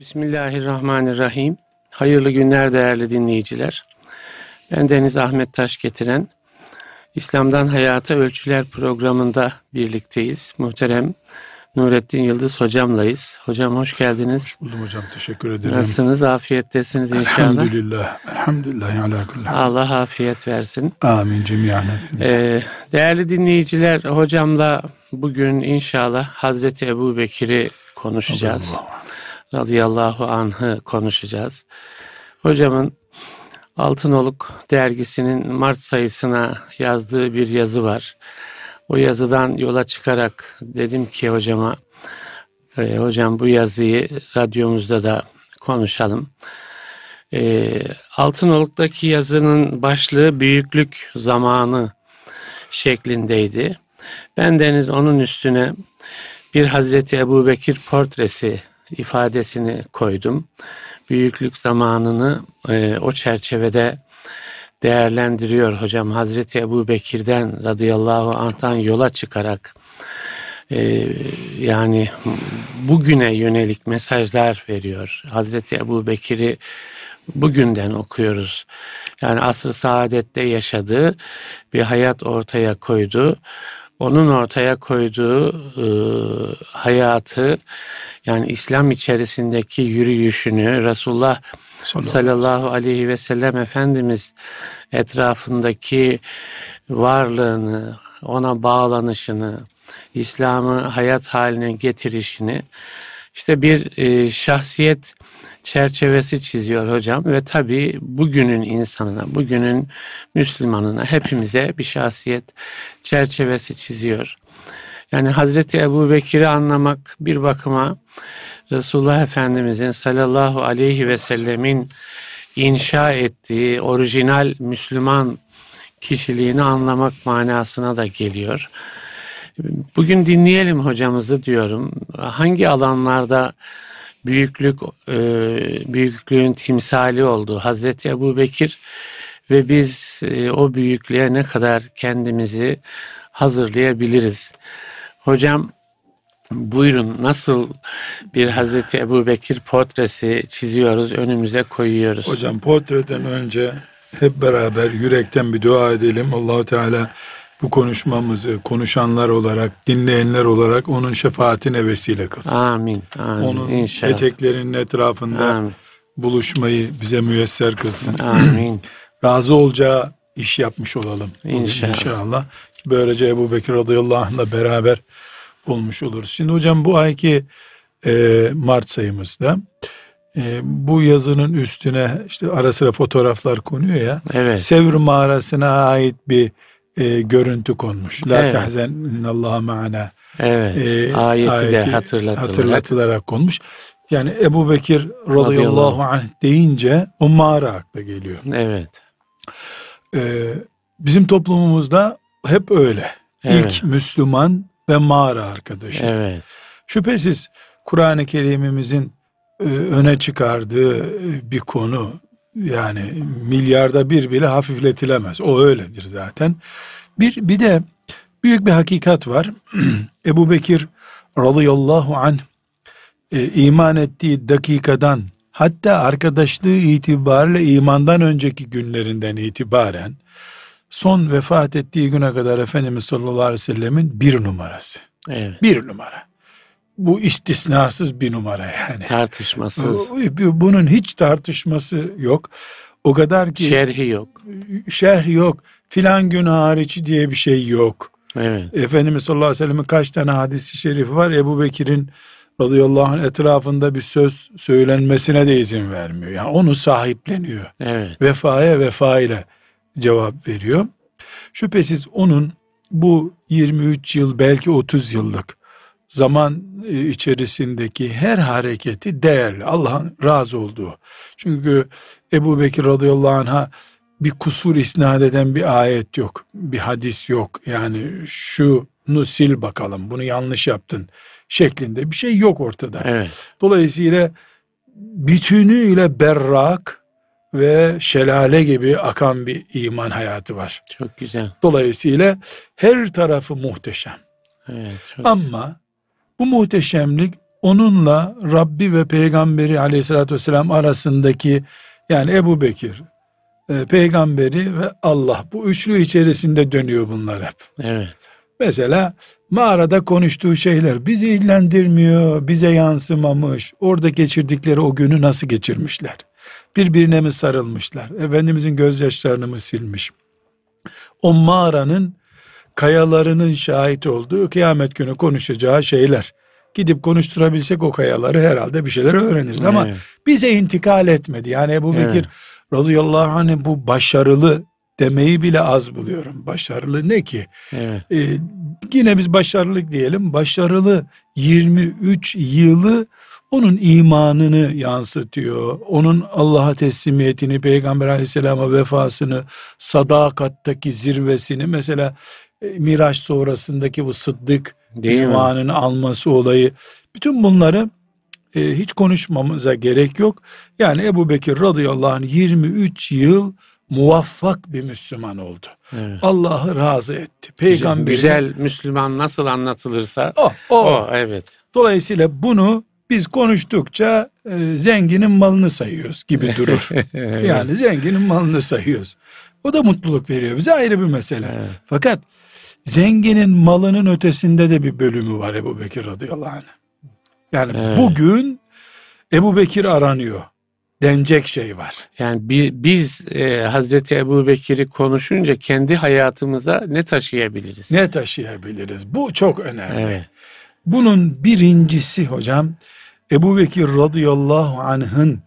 Bismillahirrahmanirrahim. Hayırlı günler değerli dinleyiciler. Ben Deniz Ahmet Taş getiren İslam'dan Hayata Ölçüler programında birlikteyiz. Muhterem Nurettin Yıldız hocamlayız. Hocam hoş geldiniz. Hoş buldum hocam. Teşekkür ederim. Nasılsınız? Afiyettesiniz inşallah. Elhamdülillah. Elhamdülillah. Ala. Allah afiyet versin. Amin cemiyen. Ee, değerli dinleyiciler, hocamla bugün inşallah Hazreti Ebu Bekir'i konuşacağız. Allah. Radıyallahu anh'ı konuşacağız. Hocamın Altınoluk dergisinin Mart sayısına yazdığı bir yazı var. O yazıdan yola çıkarak dedim ki hocama, e, hocam bu yazıyı radyomuzda da konuşalım. E, Altınoluk'taki yazının başlığı büyüklük zamanı şeklindeydi. Ben deniz onun üstüne bir Hazreti Ebu Bekir portresi ifadesini koydum. Büyüklük zamanını e, o çerçevede değerlendiriyor hocam. Hazreti Ebu Bekir'den radıyallahu anh'tan yola çıkarak e, yani bugüne yönelik mesajlar veriyor. Hazreti Ebu Bekir'i bugünden okuyoruz. Yani asr-ı saadette yaşadığı bir hayat ortaya koydu. Onun ortaya koyduğu e, hayatı yani İslam içerisindeki yürüyüşünü Resulullah sallallahu aleyhi ve sellem Efendimiz etrafındaki varlığını, ona bağlanışını, İslam'ı hayat haline getirişini işte bir e, şahsiyet çerçevesi çiziyor hocam ve tabi bugünün insanına, bugünün Müslümanına hepimize bir şahsiyet çerçevesi çiziyor. Yani Hazreti Ebu Bekir'i anlamak bir bakıma Resulullah Efendimizin sallallahu aleyhi ve sellemin inşa ettiği orijinal Müslüman kişiliğini anlamak manasına da geliyor. Bugün dinleyelim hocamızı diyorum. Hangi alanlarda büyüklük e, büyüklüğün timsali oldu Hazreti Ebu Bekir ve biz e, o büyüklüğe ne kadar kendimizi hazırlayabiliriz? Hocam buyurun nasıl bir Hazreti Ebu Bekir portresi çiziyoruz, önümüze koyuyoruz? Hocam portreden önce hep beraber yürekten bir dua edelim. Allahu Teala bu konuşmamızı konuşanlar olarak, dinleyenler olarak onun şefaatine vesile kılsın. Amin. amin onun inşallah. eteklerinin etrafında Amin. buluşmayı bize müyesser kılsın. Amin. Razı olacağı iş yapmış olalım. İnşallah. inşallah. Böylece Ebu Bekir radıyallahu anh'la beraber olmuş oluruz. Şimdi hocam bu ayki e, Mart sayımızda e, bu yazının üstüne işte ara sıra fotoğraflar konuyor ya. Evet. Sevr mağarasına ait bir e, görüntü konmuş. La Evet. tahzen innallaha ma'ana. Evet. e, ayeti, de hatırlatılarak. hatırlatılarak konmuş. Yani Ebu Bekir radıyallahu Radıyallahu anh deyince o mağara akla geliyor. Evet. Ee, bizim toplumumuzda hep öyle. Evet. İlk Müslüman ve mağara arkadaşı. Evet. Şüphesiz Kur'an-ı Kerim'imizin e, öne çıkardığı e, bir konu yani milyarda bir bile hafifletilemez. O öyledir zaten. Bir, bir de büyük bir hakikat var. Ebu Bekir radıyallahu anh e, iman ettiği dakikadan hatta arkadaşlığı itibariyle imandan önceki günlerinden itibaren son vefat ettiği güne kadar Efendimiz sallallahu aleyhi ve sellemin bir numarası. Evet. Bir numara. Bu istisnasız bir numara yani. Tartışmasız. Bunun hiç tartışması yok. O kadar ki Şerhi yok. şerh yok. Filan gün hariç diye bir şey yok. Evet. Efendimiz sallallahu aleyhi ve sellem'in kaç tane hadisi şerifi var? Ebu Bekir'in radıyallahu anh etrafında bir söz söylenmesine de izin vermiyor. Yani onu sahipleniyor. Evet. Vefaya vefa ile cevap veriyor. Şüphesiz onun bu 23 yıl belki 30 yıllık zaman e, içerisindeki her hareketi değerli. Allah'ın razı olduğu. Çünkü Ebu Bekir radıyallahu anh'a bir kusur isnat eden bir ayet yok. Bir hadis yok. Yani şunu sil bakalım bunu yanlış yaptın şeklinde bir şey yok ortada. Evet. Dolayısıyla bütünüyle berrak ve şelale gibi akan bir iman hayatı var. Çok güzel. Dolayısıyla her tarafı muhteşem. Evet. Çok Ama bu muhteşemlik onunla Rabbi ve peygamberi aleyhissalatü vesselam arasındaki yani Ebu Bekir, e, peygamberi ve Allah bu üçlü içerisinde dönüyor bunlar hep. Evet. Mesela mağarada konuştuğu şeyler bizi ilgilendirmiyor, bize yansımamış. Orada geçirdikleri o günü nasıl geçirmişler? Birbirine mi sarılmışlar? Efendimizin gözyaşlarını mı silmiş? O mağaranın kayalarının şahit olduğu kıyamet günü konuşacağı şeyler. Gidip konuşturabilsek o kayaları herhalde bir şeyler öğreniriz. Ama Evet. bize intikal etmedi. Yani Ebu Bekir Evet. radıyallahu anh bu başarılı demeyi bile az buluyorum. Başarılı ne ki? Evet. Ee, yine biz başarılı diyelim. Başarılı 23 yılı onun imanını yansıtıyor. Onun Allah'a teslimiyetini, Peygamber aleyhisselama vefasını, sadakattaki zirvesini mesela e, Miraç sonrasındaki bu sıddık Değil mi? ünvanını alması olayı. Bütün bunları e, hiç konuşmamıza gerek yok. Yani Ebu Bekir radıyallahu anh 23 yıl muvaffak bir Müslüman oldu. Evet. Allah'ı razı etti. Peygamber Güzel Müslüman nasıl anlatılırsa o, o. o evet. Dolayısıyla bunu biz konuştukça e, zenginin malını sayıyoruz gibi durur. Yani zenginin malını sayıyoruz. O da mutluluk veriyor bize ayrı bir mesele. Evet. Fakat zenginin malının ötesinde de bir bölümü var Ebu Bekir radıyallahu anh. Yani Evet. bugün Ebu Bekir aranıyor. Denecek şey var. Yani bi- biz e, Hazreti Ebu Bekir'i konuşunca kendi hayatımıza ne taşıyabiliriz? Ne taşıyabiliriz? Bu çok önemli. Evet. Bunun birincisi hocam Ebu Bekir radıyallahu anh'ın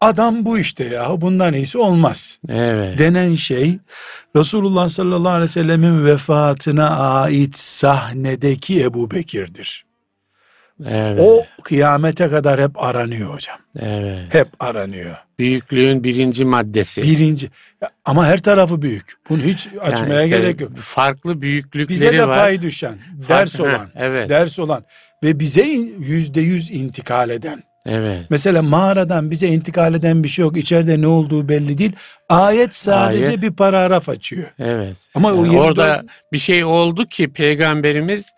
adam bu işte ya bundan iyisi olmaz Evet. denen şey Resulullah sallallahu aleyhi ve sellemin vefatına ait sahnedeki Ebu Bekir'dir. Evet. O kıyamete kadar hep aranıyor hocam. Evet. Hep aranıyor. Büyüklüğün birinci maddesi. Birinci ama her tarafı büyük. Bunu hiç Yani açmaya işte gerek yok. Farklı büyüklükleri Bize de var. pay düşen, ders olan, Evet. ders olan ve bize yüzde yüz intikal eden. Evet. Mesela mağaradan bize intikal eden bir şey yok. İçeride ne olduğu belli değil. Ayet sadece Ayet. bir paragraf açıyor. Evet. Ama o Yani 24 orada bir şey oldu ki peygamberimiz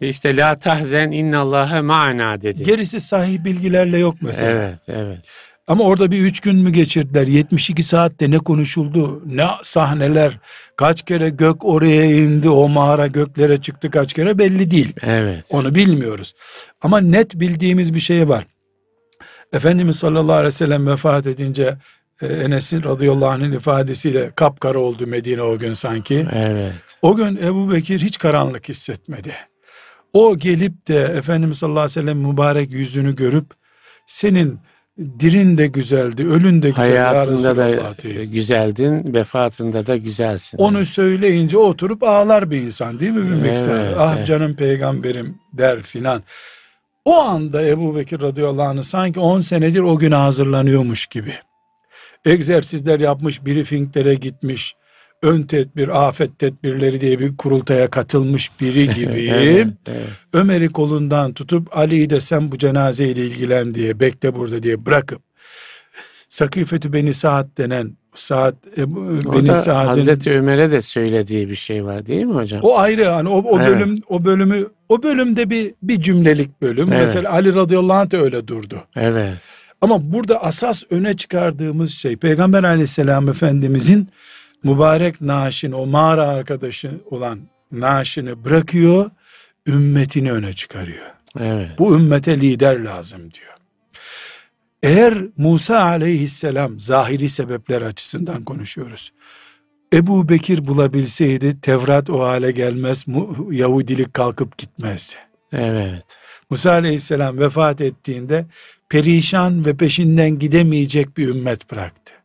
işte la tahzen innallaha ma'ana dedi. gerisi sahih bilgilerle yok mesela. Evet, evet. Ama orada bir üç gün mü geçirdiler? 72 saatte ne konuşuldu? Ne sahneler? Kaç kere gök oraya indi? O mağara göklere çıktı kaç kere belli değil. Evet. Onu bilmiyoruz. Ama net bildiğimiz bir şey var. Efendimiz sallallahu aleyhi ve sellem vefat edince e, Enes'in radıyallahu anh'ın ifadesiyle kapkara oldu Medine o gün sanki. Evet. O gün Ebu Bekir hiç karanlık hissetmedi. O gelip de Efendimiz sallallahu aleyhi ve sellem mübarek yüzünü görüp senin dirin de güzeldi, ölün de güzel ya Hayatında da deyip, güzeldin, vefatında da güzelsin. Onu söyleyince oturup ağlar bir insan değil mi bir miktar? Evet, ah evet. canım peygamberim der filan. O anda Ebu Bekir radıyallahu anh sanki 10 senedir o güne hazırlanıyormuş gibi. Egzersizler yapmış, briefinglere gitmiş, ön tedbir, afet tedbirleri diye bir kurultaya katılmış biri gibi. Evet, evet. Ömer'i kolundan tutup Ali'yi de sen bu cenazeyle ilgilen diye bekle burada diye bırakıp Sakifetü Beni Saad denen Saad Ebu- Beni Saad'ın Hazreti Ömer'e de söylediği bir şey var değil mi hocam? o ayrı yani o, o Evet. bölüm o bölümü o bölümde bir bir cümlelik bölüm. Evet. Mesela Ali radıyallahu anh da öyle durdu. Evet. Ama burada asas öne çıkardığımız şey Peygamber aleyhisselam efendimizin mübarek naaşını o mağara arkadaşı olan naaşını bırakıyor ümmetini öne çıkarıyor. Evet. Bu ümmete lider lazım diyor. Eğer Musa aleyhisselam zahiri sebepler açısından konuşuyoruz. Ebu Bekir bulabilseydi Tevrat o hale gelmez, Yahudilik kalkıp gitmezdi. Evet. Musa aleyhisselam vefat ettiğinde perişan ve peşinden gidemeyecek bir ümmet bıraktı.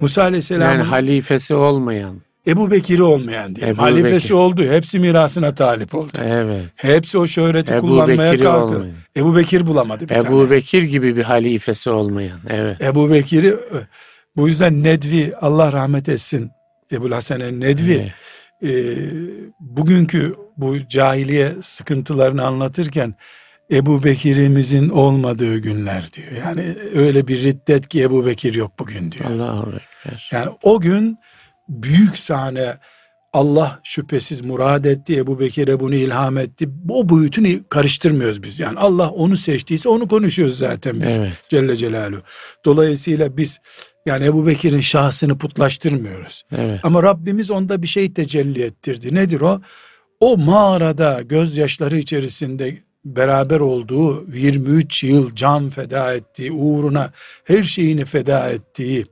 Musa aleyhisselam Yani halifesi olmayan. Ebu Bekir'i olmayan diye halifesi Bekir. oldu. Hepsi mirasına talip oldu. Evet. Hepsi o şöhreti Ebu kullanmaya Bekir'i kalktı. olmayan. Ebu Bekir bulamadı bir Ebu tane. Bekir gibi bir halifesi olmayan. Evet. Ebu Bekir'i bu yüzden Nedvi Allah rahmet etsin Ebu Hasan el Nedvi Evet. e, bugünkü bu cahiliye sıkıntılarını anlatırken Ebu Bekir'imizin olmadığı günler diyor. Yani öyle bir riddet ki Ebu Bekir yok bugün diyor. Allahu Ekber. Yani o gün büyük sahne Allah şüphesiz murad etti, Ebu Bekir'e bunu ilham etti. O boyutunu karıştırmıyoruz biz. Yani Allah onu seçtiyse onu konuşuyoruz zaten biz. Evet. Celle Celaluhu. Dolayısıyla biz yani Ebu Bekir'in şahsını putlaştırmıyoruz. Evet. Ama Rabbimiz onda bir şey tecelli ettirdi. Nedir o? O mağarada gözyaşları içerisinde beraber olduğu 23 yıl can feda ettiği, uğruna her şeyini feda ettiği,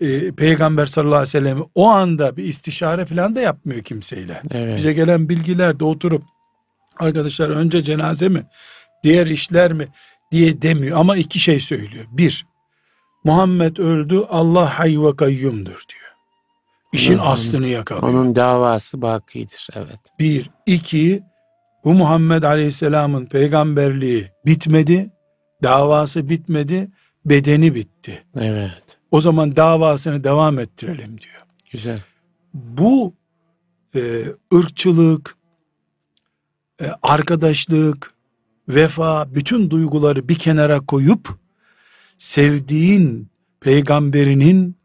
e, Peygamber sallallahu aleyhi ve sellem o anda bir istişare falan da yapmıyor kimseyle. Evet. Bize gelen bilgiler de oturup arkadaşlar önce cenaze mi diğer işler mi diye demiyor ama iki şey söylüyor. Bir Muhammed öldü Allah hay ve kayyumdur diyor. İşin onun, aslını yakalıyor. Onun davası bakidir evet. Bir, iki bu Muhammed Aleyhisselam'ın peygamberliği bitmedi, davası bitmedi, bedeni bitti. Evet. O zaman davasını devam ettirelim diyor. Güzel. Bu e, ırkçılık, e, arkadaşlık, vefa, bütün duyguları bir kenara koyup sevdiğin peygamberinin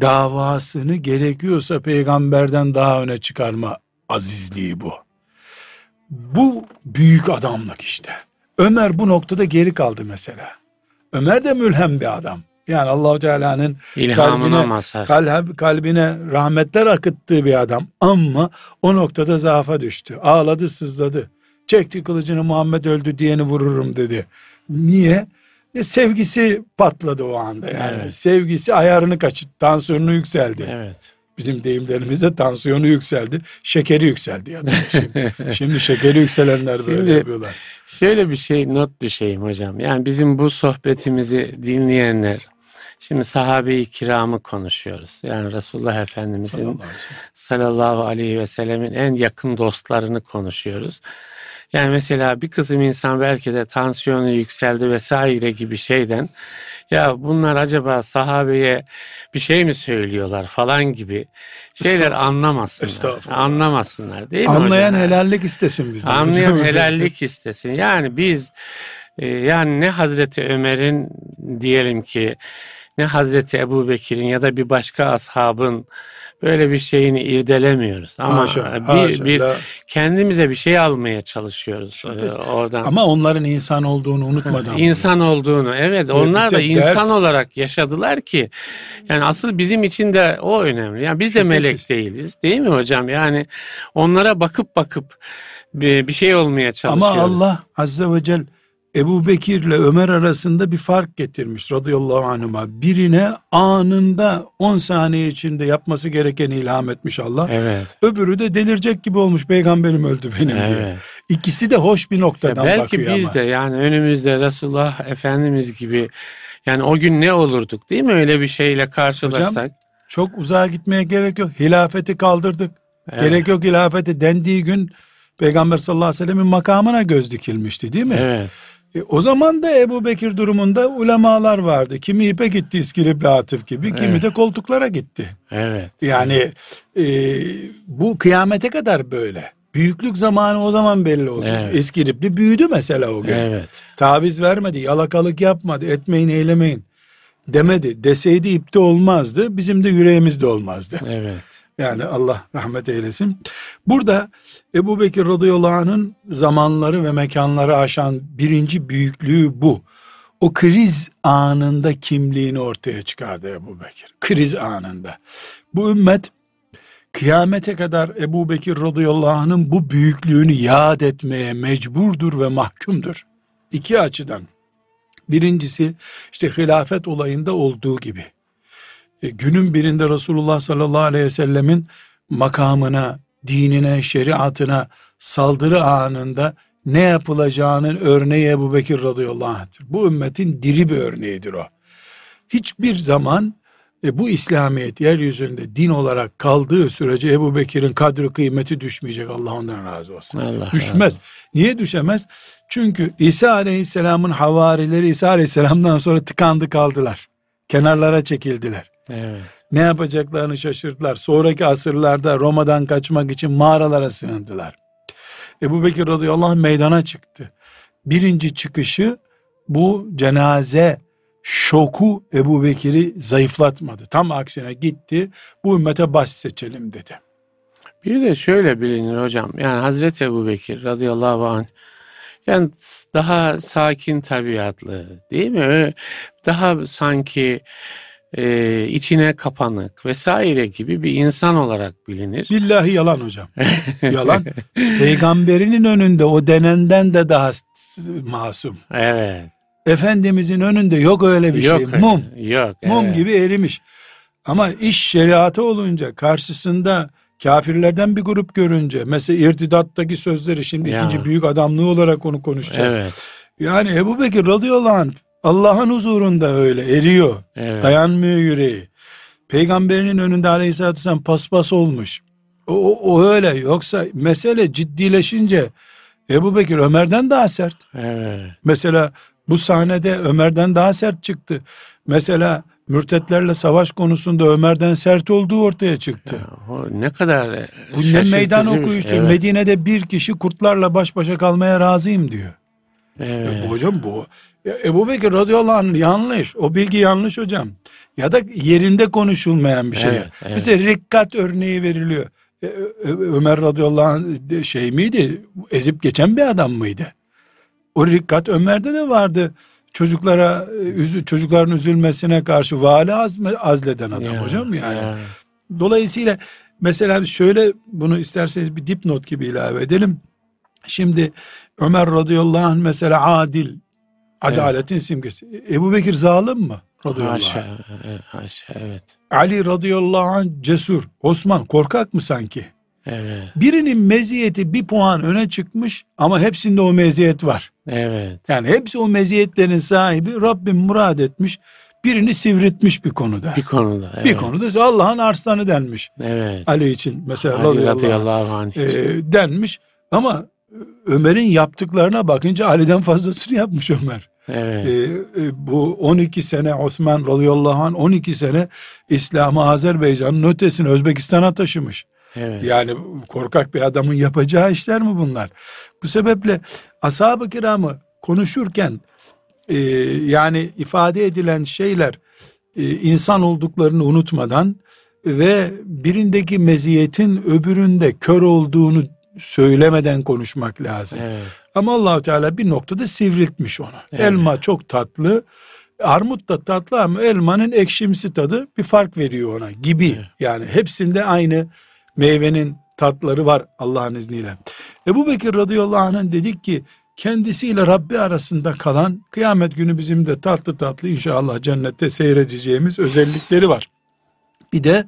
davasını gerekiyorsa peygamberden daha öne çıkarma azizliği bu. Bu büyük adamlık işte. Ömer bu noktada geri kaldı mesela. Ömer de mülhem bir adam. Yani Allahu Teala'nın kalbine, kalb, kalbine rahmetler akıttığı bir adam. Ama o noktada zaafa düştü. Ağladı, sızladı. Çekti kılıcını Muhammed öldü diyeni vururum dedi. Niye? E, sevgisi patladı o anda yani. Evet. Sevgisi ayarını kaçırdı. Tansiyonu yükseldi. Evet. Bizim deyimlerimizde tansiyonu yükseldi. Şekeri yükseldi ya şimdi. şimdi şekeri yükselenler şimdi, böyle yapıyorlar. Şöyle bir şey not düşeyim hocam. Yani bizim bu sohbetimizi dinleyenler Şimdi sahabe-i kiramı konuşuyoruz. Yani Resulullah Efendimizin sallallahu aleyhi ve sellemin en yakın dostlarını konuşuyoruz. Yani mesela bir kısım insan belki de tansiyonu yükseldi vesaire gibi şeyden ya bunlar acaba sahabeye bir şey mi söylüyorlar falan gibi şeyler anlamasınlar. Anlamasınlar değil mi Anlayan hocam? helallik istesin bizden. Anlayan helallik istesin. Yani biz e, yani ne Hazreti Ömer'in diyelim ki ne Hazreti Ebu Bekir'in ya da bir başka ashabın böyle bir şeyini irdelemiyoruz. Ama haşa, bir, haşa, bir kendimize bir şey almaya çalışıyoruz e, oradan. Ama onların insan olduğunu unutmadan. İnsan olduğunu evet, evet onlar da insan ders... olarak yaşadılar ki yani asıl bizim için de o önemli. Yani biz de Şüphesiz. melek değiliz değil mi hocam? Yani onlara bakıp bakıp bir, bir şey olmaya çalışıyoruz. Ama Allah azze ve celle Ebu Bekir ile Ömer arasında bir fark getirmiş radıyallahu anhuma. Birine anında 10 saniye içinde yapması gerekeni ilham etmiş Allah. Evet. Öbürü de delirecek gibi olmuş peygamberim öldü benim evet. diye. İkisi de hoş bir noktadan ya belki bakıyor ama. Belki biz de yani önümüzde Resulullah Efendimiz gibi yani o gün ne olurduk değil mi öyle bir şeyle karşılaşsak? Hocam, çok uzağa gitmeye gerek yok. Hilafeti kaldırdık. Evet. Gerek yok hilafeti dendiği gün Peygamber sallallahu aleyhi ve sellemin makamına göz dikilmişti değil mi? Evet. E, o zaman da Ebu Bekir durumunda ulemalar vardı. Kimi ipe gitti İskilip Atıf gibi, evet. kimi de koltuklara gitti. Evet. Yani e, bu kıyamete kadar böyle. Büyüklük zamanı o zaman belli oldu. Evet. İskilipli büyüdü mesela o gün. Evet. Taviz vermedi, yalakalık yapmadı, etmeyin eylemeyin demedi. Deseydi ipte olmazdı, bizim de yüreğimizde olmazdı. Evet. Yani Allah rahmet eylesin. Burada Ebu Bekir radıyallahu anh'ın zamanları ve mekanları aşan birinci büyüklüğü bu. O kriz anında kimliğini ortaya çıkardı Ebu Bekir. Kriz anında. Bu ümmet kıyamete kadar Ebu Bekir radıyallahu anh'ın bu büyüklüğünü yad etmeye mecburdur ve mahkumdur. İki açıdan. Birincisi işte hilafet olayında olduğu gibi günün birinde Resulullah sallallahu aleyhi ve sellemin makamına, dinine, şeriatına saldırı anında ne yapılacağının örneği Ebu Bekir radıyallahu anh'tır. Bu ümmetin diri bir örneğidir o. Hiçbir zaman e, bu İslamiyet yeryüzünde din olarak kaldığı sürece Ebu Bekir'in kadri kıymeti düşmeyecek. Allah ondan razı olsun. Allah Düşmez. Allah. Niye düşemez? Çünkü İsa Aleyhisselam'ın havarileri İsa Aleyhisselam'dan sonra tıkandı kaldılar. Kenarlara çekildiler. Evet. Ne yapacaklarını şaşırdılar. Sonraki asırlarda Roma'dan kaçmak için mağaralara sığındılar. Ebu Bekir radıyallahu anh meydana çıktı. Birinci çıkışı bu cenaze şoku Ebu Bekir'i zayıflatmadı. Tam aksine gitti bu ümmete baş seçelim dedi. Bir de şöyle bilinir hocam. Yani Hazreti Ebu Bekir radıyallahu anh yani daha sakin tabiatlı değil mi? Daha sanki e, içine kapanık vesaire gibi bir insan olarak bilinir. Billahi yalan hocam. yalan. Peygamberinin önünde o denenden de daha masum. Evet. Efendimizin önünde yok öyle bir yok, şey. Mum. Yok. Mum evet. gibi erimiş. Ama iş şeriatı olunca karşısında kafirlerden bir grup görünce mesela irtidattaki sözleri şimdi Ya. ikinci büyük adamlığı olarak onu konuşacağız. Evet. Yani Ebu Bekir radıyallahu anh Allah'ın huzurunda öyle eriyor. Evet. Dayanmıyor yüreği. Peygamberinin önünde aleyhissalatü vesselam paspas olmuş. O, o, o öyle yoksa mesele ciddileşince Ebu Bekir Ömer'den daha sert. Evet. Mesela bu sahnede Ömer'den daha sert çıktı. Mesela mürtetlerle savaş konusunda Ömer'den sert olduğu ortaya çıktı. Ya, o ne kadar Bu ne meydan bir şey. okuyuştur. Evet. Medine'de bir kişi kurtlarla baş başa kalmaya razıyım diyor. Evet. E, hocam bu ya Ebu Bekir radıyallahu anh yanlış. O bilgi yanlış hocam. Ya da yerinde konuşulmayan bir şey. Evet, evet. Mesela rikkat örneği veriliyor. E, Ömer radıyallahu anh şey miydi? Ezip geçen bir adam mıydı? O rikkat Ömer'de de vardı. Çocuklara e, çocukların üzülmesine karşı vali azme, azleden adam Ya, hocam yani. ya. Dolayısıyla mesela şöyle bunu isterseniz bir dipnot gibi ilave edelim. Şimdi Ömer radıyallahu anh mesela adil, adaletin simgesi. Ebu Bekir zalim mi? Radıyallahu. Haşa, evet, haşa, evet. Ali radıyallahu anh cesur. Osman korkak mı sanki? Evet. Birinin meziyeti bir puan öne çıkmış ama hepsinde o meziyet var. Evet. Yani hepsi o meziyetlerin sahibi Rabbim murad etmiş. Birini sivritmiş bir konuda. Bir konuda. Evet. Bir konuda Allah'ın arslanı denmiş. Evet. Ali için mesela Ali radıyallahu, radıyallahu anh. e, denmiş. Ama Ömer'in yaptıklarına bakınca Ali'den fazlasını yapmış Ömer. evet. E, e, bu 12 sene Osman radıyallahu anh 12 sene İslam'ı Azerbaycan'ın ötesine Özbekistan'a taşımış. evet. Yani korkak bir adamın yapacağı işler mi bunlar? Bu sebeple ashab-ı kiramı konuşurken e, yani ifade edilen şeyler e, insan olduklarını unutmadan ve birindeki meziyetin öbüründe kör olduğunu söylemeden konuşmak lazım. Evet. Ama Allahu Teala bir noktada sivriltmiş onu. Evet. Elma çok tatlı, armut da tatlı ama elmanın ekşimsi tadı bir fark veriyor ona gibi. Evet. Yani hepsinde aynı meyvenin tatları var Allah'ın izniyle. Ebu Bekir radıyallahu anh'ın dedik ki kendisiyle Rabbi arasında kalan kıyamet günü bizim de tatlı tatlı inşallah cennette seyredeceğimiz özellikleri var. Bir de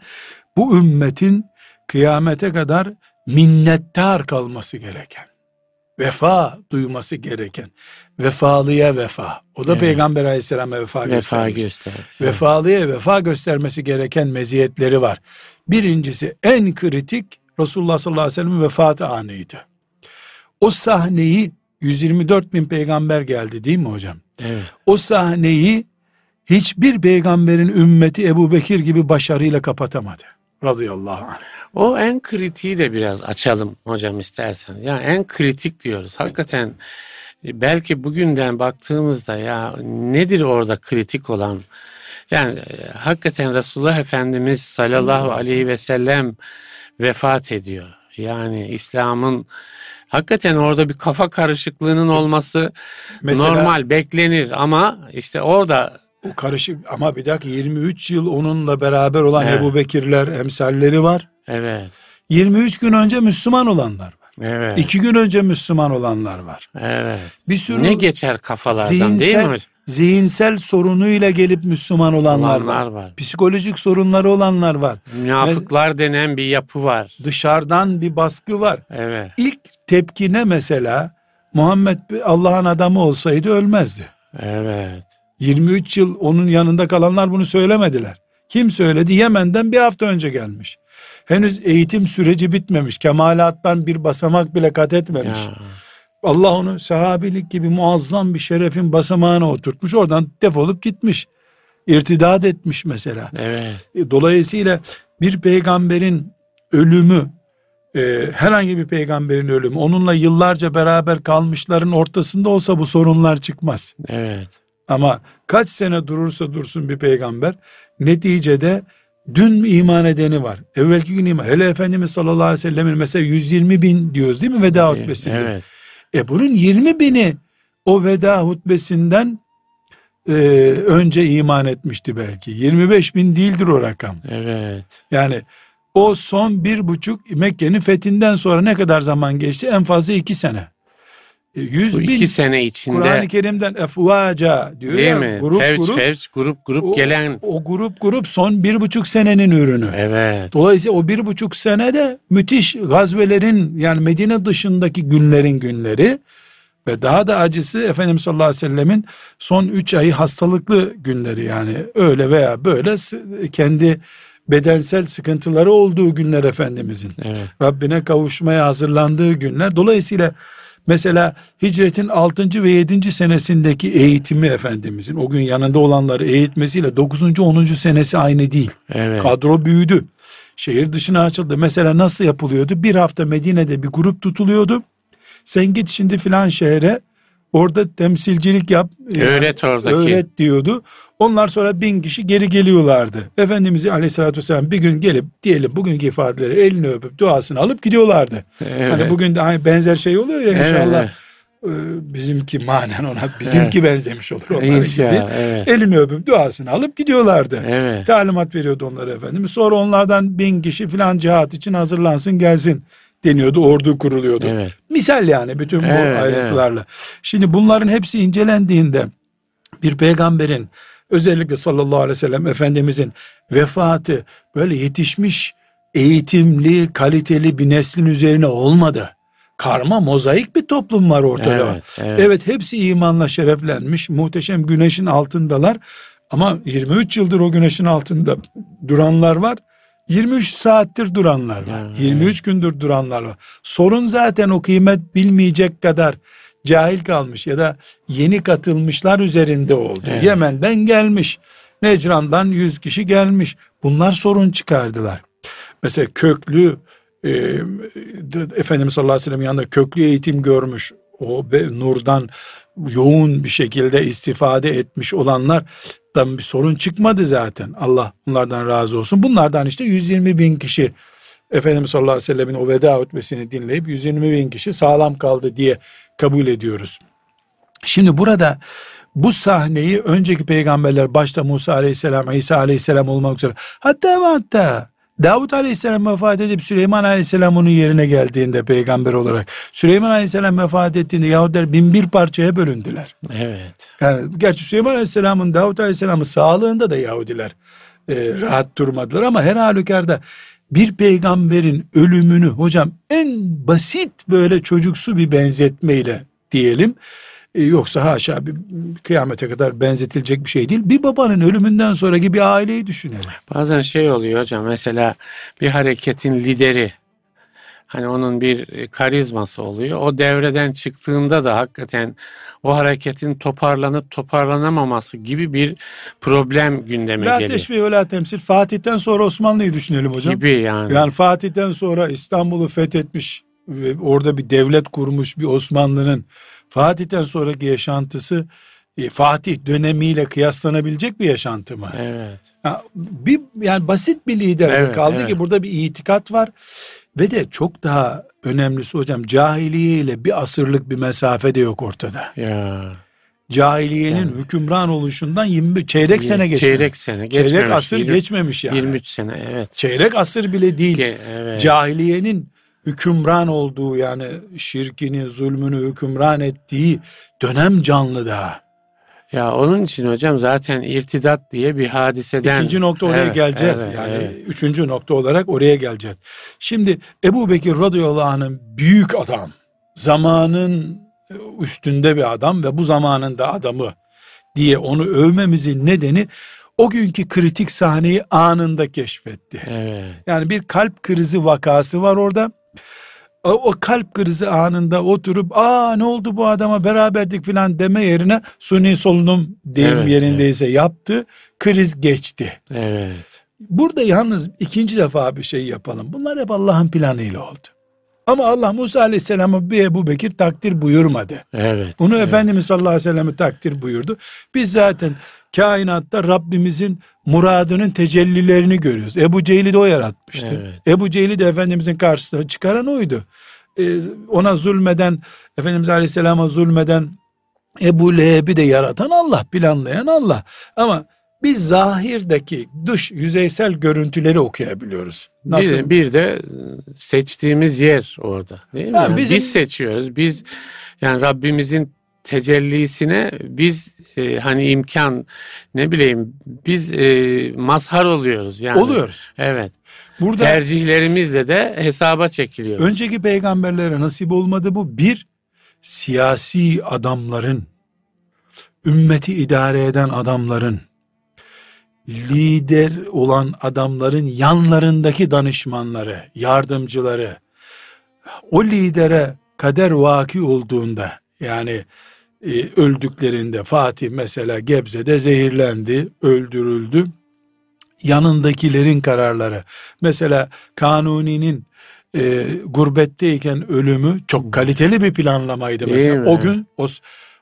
bu ümmetin kıyamete kadar minnettar kalması gereken, vefa duyması gereken, vefalıya vefa. O da Evet. Peygamber aleyhisselama vefa, Vefa göstermiş. göster. Vefalıya vefa göstermesi gereken meziyetleri var. Birincisi en kritik Resulullah sallallahu aleyhi ve sellem vefatı anıydı. O sahneyi 124 bin peygamber geldi değil mi hocam? Evet. O sahneyi hiçbir peygamberin ümmeti Ebu Bekir gibi başarıyla kapatamadı. Radıyallahu anh. O en kritiği de biraz açalım hocam istersen. Yani en kritik diyoruz. Hakikaten e, belki bugünden baktığımızda ya nedir orada kritik olan? Yani e, hakikaten Resulullah Efendimiz sallallahu aleyhi ve sellem vefat ediyor. Yani İslam'ın hakikaten orada bir kafa karışıklığının olması Mesela normal beklenir ama işte orada o karışık ama bir dakika 23 yıl onunla beraber olan Evet. Ebu Bekirler emsalleri var. evet 23 gün önce Müslüman olanlar var. evet İki gün önce Müslüman olanlar var. evet Bir sürü ne geçer kafalardan değil mi zihinsel, zihinsel sorunuyla gelip Müslüman olanlar, Olanlar var. var. Psikolojik sorunları olanlar var. Münafıklar denen bir yapı var. Dışarıdan bir baskı var. Evet. İlk tepkine mesela Muhammed Allah'ın adamı olsaydı ölmezdi. Evet. 23 yıl onun yanında kalanlar bunu söylemediler. Kim söyledi? Yemen'den bir hafta önce gelmiş. Henüz eğitim süreci bitmemiş. Kemalattan bir basamak bile kat etmemiş. Ya. Allah onu sahabilik gibi muazzam bir şerefin basamağına oturtmuş. Oradan defolup gitmiş. İrtidat etmiş mesela. Evet. E, Dolayısıyla bir peygamberin ölümü e, herhangi bir peygamberin ölümü onunla yıllarca beraber kalmışların ortasında olsa bu sorunlar çıkmaz. Evet. Ama kaç sene durursa dursun bir peygamber neticede Dün iman edeni var. Evvelki gün iman. Hele Efendimiz sallallahu aleyhi ve sellemin mesela 120 bin diyoruz değil mi veda hutbesinde? Evet. E bunun 20 bini o veda hutbesinden e, önce iman etmişti belki. 25 bin değildir o rakam. Evet. Yani o son bir buçuk Mekke'nin fethinden sonra ne kadar zaman geçti? En fazla iki sene. E, Yüz Bu bin iki sene içinde Kur'an-ı Kerim'den efvaca diyor değil ya, mi? grup fevç grup. fevç grup grup o, gelen o grup grup son bir buçuk senenin ürünü. evet. Dolayısıyla o bir buçuk senede müthiş gazvelerin yani Medine dışındaki günlerin günleri ve daha da acısı Efendimiz sallallahu aleyhi ve sellemin son üç ayı hastalıklı günleri yani öyle veya böyle kendi bedensel sıkıntıları olduğu günler Efendimizin. Evet. Rabbine kavuşmaya hazırlandığı günler. Dolayısıyla mesela hicretin 6. ve 7. senesindeki eğitimi Efendimizin o gün yanında olanları eğitmesiyle 9. 10. senesi aynı değil. Evet. Kadro büyüdü. Şehir dışına açıldı. Mesela nasıl yapılıyordu? Bir hafta Medine'de bir grup tutuluyordu. Sen git şimdi filan şehre orada temsilcilik yap. yani Öğret oradaki. Öğret diyordu. Onlar sonra bin kişi geri geliyorlardı. Efendimiz Aleyhisselatü Vesselam bir gün gelip diyelim bugünkü ifadeleri elini öpüp duasını alıp gidiyorlardı. Evet. Hani bugün de hani benzer şey oluyor ya Evet, inşallah. evet. e, bizimki manen ona bizimki benzemiş olur onlara İnşallah, gibi. evet. Elini öpüp duasını alıp gidiyorlardı. Evet. Talimat veriyordu onlara efendimiz. Sonra onlardan bin kişi filan cihat için hazırlansın gelsin deniyordu. Ordu kuruluyordu. Evet. Misal yani bütün bu Evet, ayrıntılarla. Şimdi bunların hepsi incelendiğinde bir peygamberin özellikle sallallahu aleyhi ve sellem Efendimizin vefatı böyle yetişmiş eğitimli kaliteli bir neslin üzerine olmadı. Karma mozaik bir toplum var ortada. Evet, evet. evet hepsi imanla şereflenmiş muhteşem güneşin altındalar ama 23 yıldır o güneşin altında duranlar var. 23 saattir duranlar var. Ya, 23 gündür duranlar var. Sorun zaten o kıymet bilmeyecek kadar cahil kalmış ya da yeni katılmışlar üzerinde oldu. Evet. Yemen'den gelmiş. Necran'dan 100 kişi gelmiş. Bunlar sorun çıkardılar. Mesela köklü e, Efendimiz sallallahu aleyhi ve sellem yanında köklü eğitim görmüş o be, nurdan yoğun bir şekilde istifade etmiş olanlar da bir sorun çıkmadı zaten. Allah bunlardan razı olsun. Bunlardan işte 120 bin kişi Efendimiz sallallahu aleyhi ve sellemin o veda hutbesini dinleyip 120 bin kişi sağlam kaldı diye kabul ediyoruz. Şimdi burada bu sahneyi önceki peygamberler başta Musa aleyhisselam, İsa aleyhisselam olmak üzere hatta ve hatta Davut aleyhisselam vefat edip Süleyman aleyhisselam onun yerine geldiğinde peygamber olarak Süleyman aleyhisselam vefat ettiğinde Yahudiler bin bir parçaya bölündüler. Evet. Yani gerçi Süleyman Aleyhisselam'ın Davut Aleyhisselam'ın sağlığında da Yahudiler e, rahat durmadılar ama her halükarda bir peygamberin ölümünü hocam en basit böyle çocuksu bir benzetmeyle diyelim e, yoksa haşa bir kıyamete kadar benzetilecek bir şey değil. Bir babanın ölümünden sonraki bir aileyi düşünelim. Bazen şey oluyor hocam mesela bir hareketin lideri hani onun bir karizması oluyor. O devreden çıktığında da hakikaten o hareketin toparlanıp toparlanamaması gibi bir problem gündeme La geliyor. teşbih ve la temsil. Fatih'ten sonra Osmanlı'yı düşünelim hocam. Gibi yani. Yani Fatih'ten sonra İstanbul'u fethetmiş ve orada bir devlet kurmuş bir Osmanlı'nın Fatih'ten sonraki yaşantısı e, Fatih dönemiyle kıyaslanabilecek bir yaşantı mı? Evet. Ya, bir yani basit bir lider Evet, kaldı evet. ki burada bir itikat var ve de çok daha önemlisi hocam cahiliye ile bir asırlık bir mesafe de yok ortada. Ya. Cahiliyenin Yani. hükümran oluşundan 20 çeyrek sene geçmiş. Çeyrek sene geçmemiş. Çeyrek asır Yirmi- geçmemiş yani. 23 sene evet. Çeyrek asır bile değil. Ge- evet. Cahiliyenin hükümran olduğu yani şirkini, zulmünü hükümran ettiği dönem canlı daha. Ya onun için hocam zaten irtidat diye bir hadiseden. İkinci nokta oraya Evet, geleceğiz. evet, yani evet. üçüncü nokta olarak oraya geleceğiz. Şimdi Ebu Bekir radıyallahu anh'ın büyük adam, zamanın üstünde bir adam ve bu zamanın da adamı diye onu övmemizin nedeni o günkü kritik sahneyi anında keşfetti. Evet. Yani bir kalp krizi vakası var orada. O, kalp krizi anında oturup aa ne oldu bu adama beraberdik filan deme yerine suni solunum deyim Evet, yerindeyse yaptı. Kriz geçti. Evet. Burada yalnız ikinci defa bir şey yapalım. Bunlar hep Allah'ın planıyla oldu. Ama Allah Musa Aleyhisselam'a bir Ebu Bekir takdir buyurmadı. Evet. Bunu evet. Efendimiz sallallahu aleyhi ve sellem'e takdir buyurdu. Biz zaten kainatta Rabbimizin muradının tecellilerini görüyoruz. Ebu Cehil'i de o yaratmıştı. Evet. Ebu Cehil'i de Efendimizin karşısına çıkaran oydu. Ee, ona zulmeden, Efendimiz Aleyhisselam'a zulmeden Ebu Leheb'i de yaratan Allah, planlayan Allah. Ama biz zahirdeki dış yüzeysel görüntüleri okuyabiliyoruz. Nasıl? Bir, bir de seçtiğimiz yer orada. Değil mi? Yani bizim- Biz seçiyoruz. Biz yani Rabbimizin tecellisine biz e, hani imkan ne bileyim biz e, mazhar oluyoruz yani. Oluyoruz. Evet. Burada Tercihlerimizle de hesaba çekiliyoruz. önceki peygamberlere nasip olmadı bu. Bir, siyasi adamların, ümmeti idare eden adamların, lider olan adamların yanlarındaki danışmanları, yardımcıları, o lidere kader vaki olduğunda, yani e, öldüklerinde Fatih mesela Gebze'de zehirlendi, öldürüldü. Yanındakilerin kararları. Mesela Kanuni'nin e, gurbetteyken ölümü çok kaliteli bir planlamaydı Değil mesela. mi? O gün o,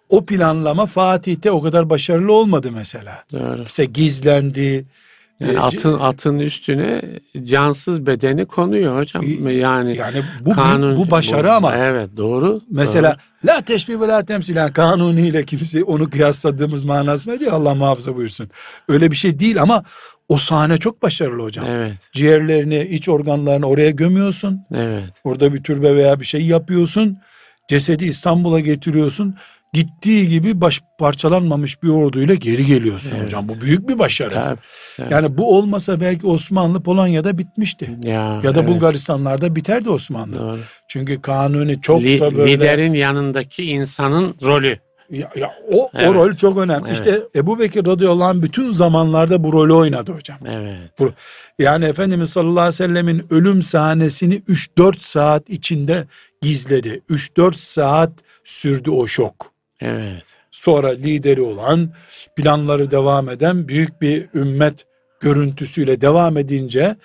o planlama Fatih'te o kadar başarılı olmadı mesela. Doğru. Mesela gizlendi. Yani e, atın atın üstüne cansız bedeni konuyor hocam. Yani, yani bu kanun bu başarı ama Evet doğru. Mesela la teşbih ve la temsil kanuniyle kimse onu kıyasladığımız manasına değil Allah muhafaza buyursun. Öyle bir şey değil ama o sahne çok başarılı hocam. doğru. Evet. Ciğerlerini, iç organlarını oraya gömüyorsun. Evet. Orada bir türbe veya bir şey yapıyorsun. Cesedi İstanbul'a getiriyorsun. Gittiği gibi baş parçalanmamış bir orduyla geri geliyorsun Evet. hocam. Bu büyük bir başarı. Tabii. tabii. Yani bu olmasa belki Osmanlı Polonya'da bitmişti. ya, Ya da evet, Bulgaristanlarda biterdi Osmanlı. Doğru. Çünkü kanuni çok Li- da böyle Liderin yanındaki insanın rolü. Ya, ya o, o Evet. rol çok önemli. Evet. İşte Ebu Bekir radıyallahu anh bütün zamanlarda bu rolü oynadı hocam. Evet. Bu, yani Efendimiz sallallahu aleyhi ve sellemin ölüm sahnesini 3-4 saat içinde gizledi. 3-4 saat sürdü o şok. Evet. Sonra lideri olan, planları devam eden büyük bir ümmet görüntüsüyle devam edince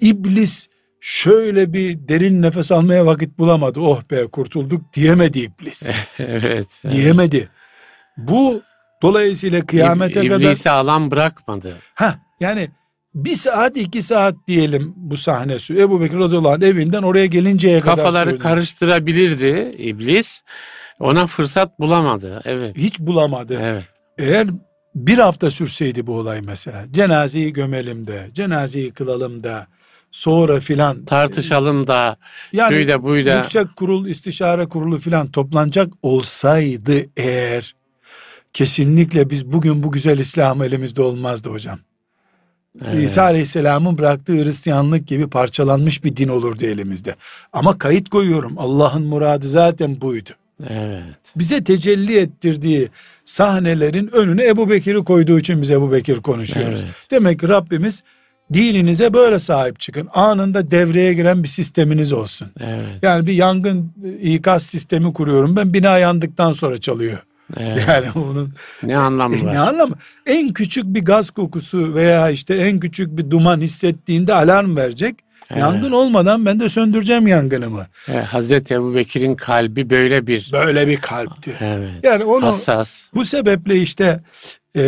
iblis şöyle bir derin nefes almaya vakit bulamadı. Oh be kurtulduk diyemedi iblis. Evet. evet. diyemedi. Bu dolayısıyla kıyamete İb- kadar İblisi alan bırakmadı. ha yani bir saat iki saat diyelim bu sahne sü- Ebu Bekir radıyallahu anh evinden oraya gelinceye kadar Kafaları karıştırabilirdi iblis. Ona fırsat bulamadı. Evet. hiç bulamadı. Evet. Eğer bir hafta sürseydi bu olay mesela cenazeyi gömelim de cenazeyi kılalım da sonra filan Tartışalım da yani şuyda buyda. yüksek kurul istişare kurulu filan toplanacak olsaydı eğer kesinlikle biz bugün bu güzel İslam elimizde olmazdı hocam. Evet. İsa Aleyhisselam'ın bıraktığı Hristiyanlık gibi parçalanmış bir din olurdu elimizde. Ama kayıt koyuyorum. Allah'ın muradı zaten buydu. Evet. Bize tecelli ettirdiği sahnelerin önüne Ebu Bekir'i koyduğu için biz Ebu Bekir konuşuyoruz. Evet. Demek ki Rabbimiz dininize böyle sahip çıkın. Anında devreye giren bir sisteminiz olsun. Evet. Yani bir yangın e, ikaz sistemi kuruyorum. Ben bina yandıktan sonra çalıyor. evet. Yani onun Ne anlamı e, var? ne anlamı? En küçük bir gaz kokusu veya işte en küçük bir duman hissettiğinde alarm verecek. Evet. Yangın olmadan ben de söndüreceğim yangınımı. Evet, Hazreti Ebu Bekir'in kalbi böyle bir. Böyle bir kalpti. Evet. Yani onu Hassas. bu sebeple işte e,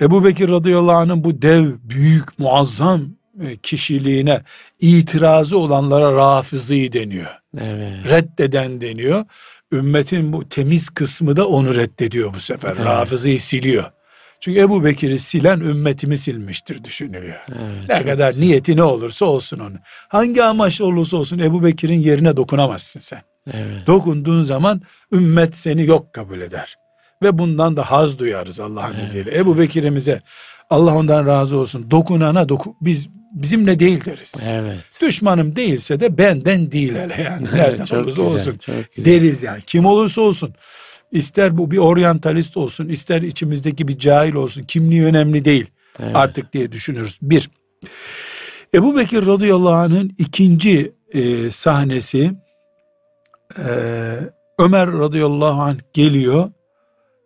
Ebu Bekir radıyallahu anh'ın bu dev, büyük, muazzam e, kişiliğine itirazı olanlara rafızı deniyor. Evet. Reddeden deniyor. Ümmetin bu temiz kısmı da onu reddediyor bu sefer. Evet. Rafızıyı siliyor. Çünkü Ebu Bekir'i silen ümmetimi silmiştir düşünülüyor. Evet. Ne kadar niyeti ne olursa olsun onu. Hangi amaç olursa olsun Ebu Bekir'in yerine dokunamazsın sen. Evet. Dokunduğun zaman ümmet seni yok kabul eder. Ve bundan da haz duyarız Allah'ın izniyle. Ebu Bekir'imize Allah ondan razı olsun. Dokunana doku, biz bizimle değil deriz. Evet. Düşmanım değilse de benden değil hele yani. Nereden çok olursa güzel, olsun. Deriz yani. Kim olursa olsun. İster bu bir oryantalist olsun, ister içimizdeki bir cahil olsun. Kimliği önemli değil Evet. artık diye düşünürüz. Bir, Ebu Bekir radıyallahu anh'ın ikinci e, sahnesi e, Ömer radıyallahu anh geliyor.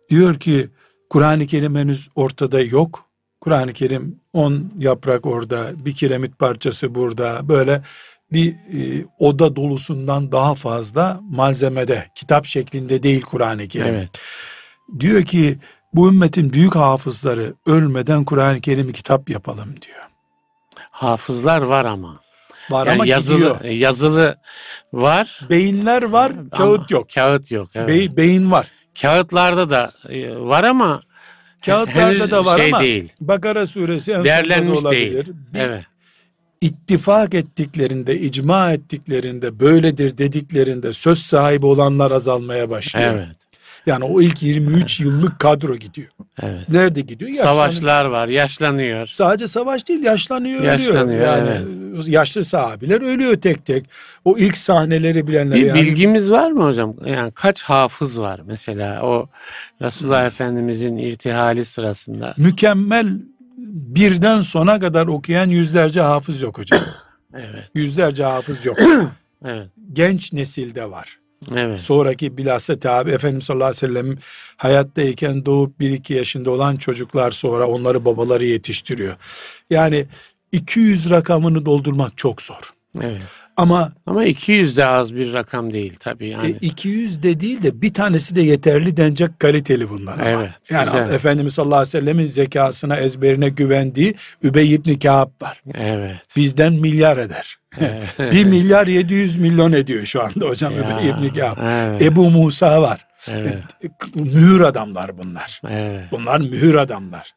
Diyor ki Kur'an-ı Kerim henüz ortada yok. Kur'an-ı Kerim on yaprak orada, bir kiremit parçası burada. Böyle bir e, oda dolusundan daha fazla malzemede, kitap şeklinde değil Kur'an-ı Kerim. Evet. Diyor ki bu ümmetin büyük hafızları ölmeden Kur'an-ı Kerim'i kitap yapalım diyor. Hafızlar var ama. Var Yani ama yazılı gidiyor. yazılı var. Beyinler var, kağıt ama yok. Kağıt yok. Evet. Bey- beyin var. Kağıtlarda da e, var ama Kağıtlarda da var şey ama değil. Bakara suresi en Değerlenmiş olabilir. değil. Bir Evet. İttifak ettiklerinde, icma ettiklerinde, böyledir dediklerinde söz sahibi olanlar azalmaya başlıyor. Evet. Yani o ilk 23 yıllık kadro gidiyor. Evet. Nerede gidiyor? Yaşlanıyor. Savaşlar var, yaşlanıyor. Sadece savaş değil yaşlanıyor, Yaşlanıyor, ölüyor. Yani yaşlı sahabiler ölüyor tek tek. O ilk sahneleri bilenler Bir yani bilgimiz var mı hocam? Yani kaç hafız var mesela o Resulullah Efendimizin irtihali sırasında? mükemmel birden sona kadar okuyan yüzlerce hafız yok hocam. Evet. yüzlerce hafız yok. Evet. Genç nesilde var. Evet. Sonraki bilhassa tabi Efendimiz sallallahu aleyhi ve sellem hayattayken doğup 1-2 yaşında olan çocuklar sonra onları babaları yetiştiriyor. Yani 200 rakamını doldurmak çok zor. Evet. Ama Ama 200 de az bir rakam değil tabii e, yani. 200 de değil de bir tanesi de yeterli denecek kaliteli bunlar. ama. Evet, Yani güzel. Efendimiz sallallahu aleyhi ve sellemin zekasına ezberine güvendiği Übey ibn Kâb var. Evet. Bizden milyar eder. Evet. 1 milyar 700 milyon ediyor şu anda hocam Ya, Übey ibn Kâb. evet. Ebu Musa var. Evet. E, Mühür adamlar bunlar. Evet. Bunlar mühür adamlar.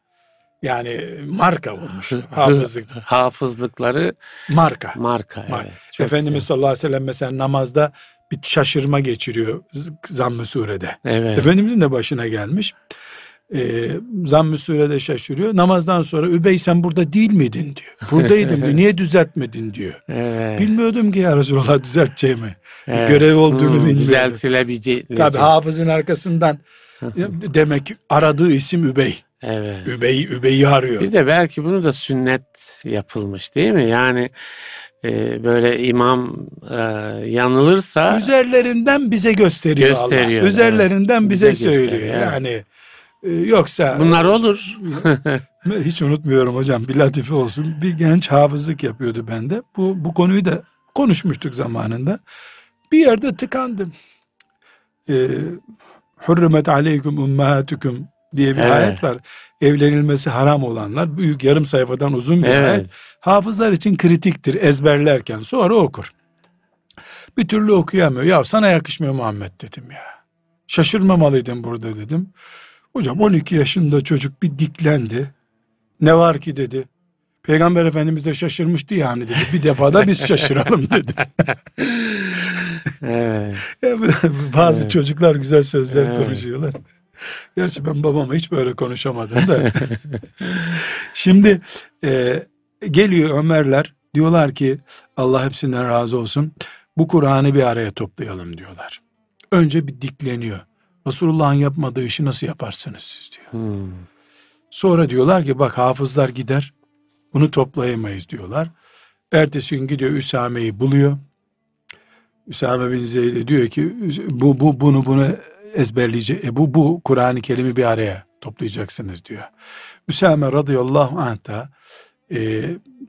Yani marka olmuş hafızlık. Hafızlıkları Marka. marka. Marka. Evet. Efendimiz güzel. sallallahu aleyhi ve sellem mesela namazda bir şaşırma geçiriyor zamm-ı surede. Evet. Efendimizin de başına gelmiş. Ee, zamm-ı surede şaşırıyor. Namazdan sonra Übey sen burada değil miydin diyor. Buradaydım diyor. Niye düzeltmedin diyor. Evet. Bilmiyordum ki ya Resulallah düzelteceğimi. Evet. görev olduğunu Hmm, bilmiyordum. Düzeltilebilecek. Tabi hafızın arkasından demek ki aradığı isim Übey. Evet. Übey, Übey'i arıyor. Bir de belki bunu da sünnet yapılmış değil mi? Yani e, böyle imam e, yanılırsa Üzerlerinden bize gösteriyor, Gösteriyor, Allah. Üzerlerinden evet. bize, Bize söylüyor. gösteriyor. Yani e, yoksa bunlar olur. hiç unutmuyorum hocam bir latife olsun. Bir genç hafızlık yapıyordu bende. Bu bu konuyu da konuşmuştuk zamanında. Bir yerde tıkandım. Ee, Hürrimet aleyküm ummahatukum diye bir Evet. ayet var. Evlenilmesi haram olanlar büyük yarım sayfadan uzun bir Evet. ayet. Hafızlar için kritiktir ezberlerken sonra okur. Bir türlü okuyamıyor. Ya sana yakışmıyor Muhammed dedim ya. Şaşırmamalıydın burada dedim. Hocam 12 yaşında çocuk bir diklendi. Ne var ki dedi. Peygamber Efendimiz de şaşırmıştı yani dedi. Bir defa da biz şaşıralım dedi. evet. Bazı Evet. çocuklar güzel sözler Evet. konuşuyorlar. Gerçi ben babama hiç böyle konuşamadım da. Şimdi e, geliyor Ömerler diyorlar ki Allah hepsinden razı olsun. Bu Kur'an'ı bir araya toplayalım diyorlar. Önce bir dikleniyor. Resulullah'ın yapmadığı işi nasıl yaparsınız siz diyor. Hmm. Sonra diyorlar ki bak hafızlar gider bunu toplayamayız diyorlar. Ertesi gün gidiyor Üsame'yi buluyor. Üsame bin Zeyd diyor ki bu, bu bunu bunu ezberleyecek. E, bu bu Kur'an-ı Kerim'i bir araya toplayacaksınız diyor. Üsame radıyallahu anh da e,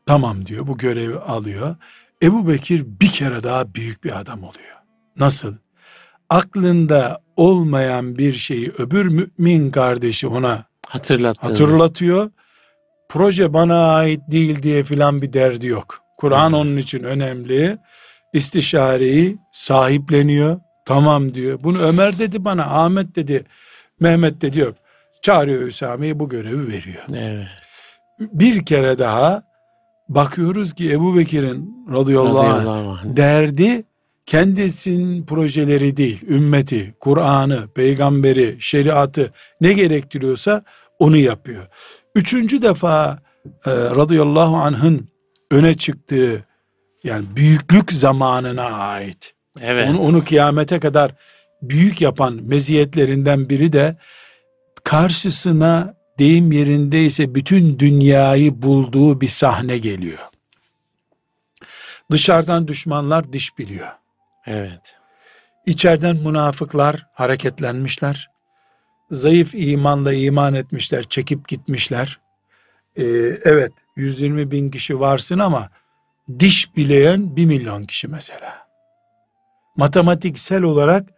tamam diyor bu görevi alıyor. Ebu Bekir bir kere daha büyük bir adam oluyor. Nasıl? Aklında olmayan bir şeyi öbür mümin kardeşi ona Hatırlattığını. hatırlatıyor. Proje bana ait değil diye filan bir derdi yok. Kur'an onun için önemli. İstişareyi sahipleniyor. Tamam diyor. Bunu Ömer dedi bana, Ahmet dedi, Mehmet dedi yok. Çağırıyor Üsame'yi bu görevi veriyor. Evet. Bir kere daha bakıyoruz ki Ebu Bekir'in radıyallahu Radıyallahu anh. derdi kendisinin projeleri değil, ümmeti, Kur'an'ı, peygamberi, şeriatı ne gerektiriyorsa onu yapıyor. Üçüncü defa e, radıyallahu anh'ın öne çıktığı yani büyüklük zamanına ait. Evet. Onu, onu kıyamete kadar büyük yapan meziyetlerinden biri de karşısına deyim yerindeyse bütün dünyayı bulduğu bir sahne geliyor. Dışarıdan düşmanlar diş biliyor. Evet. İçeriden münafıklar hareketlenmişler. Zayıf imanla iman etmişler, çekip gitmişler. Ee, evet 120 bin kişi varsın ama diş bileyen bir milyon kişi mesela. Matematiksel olarak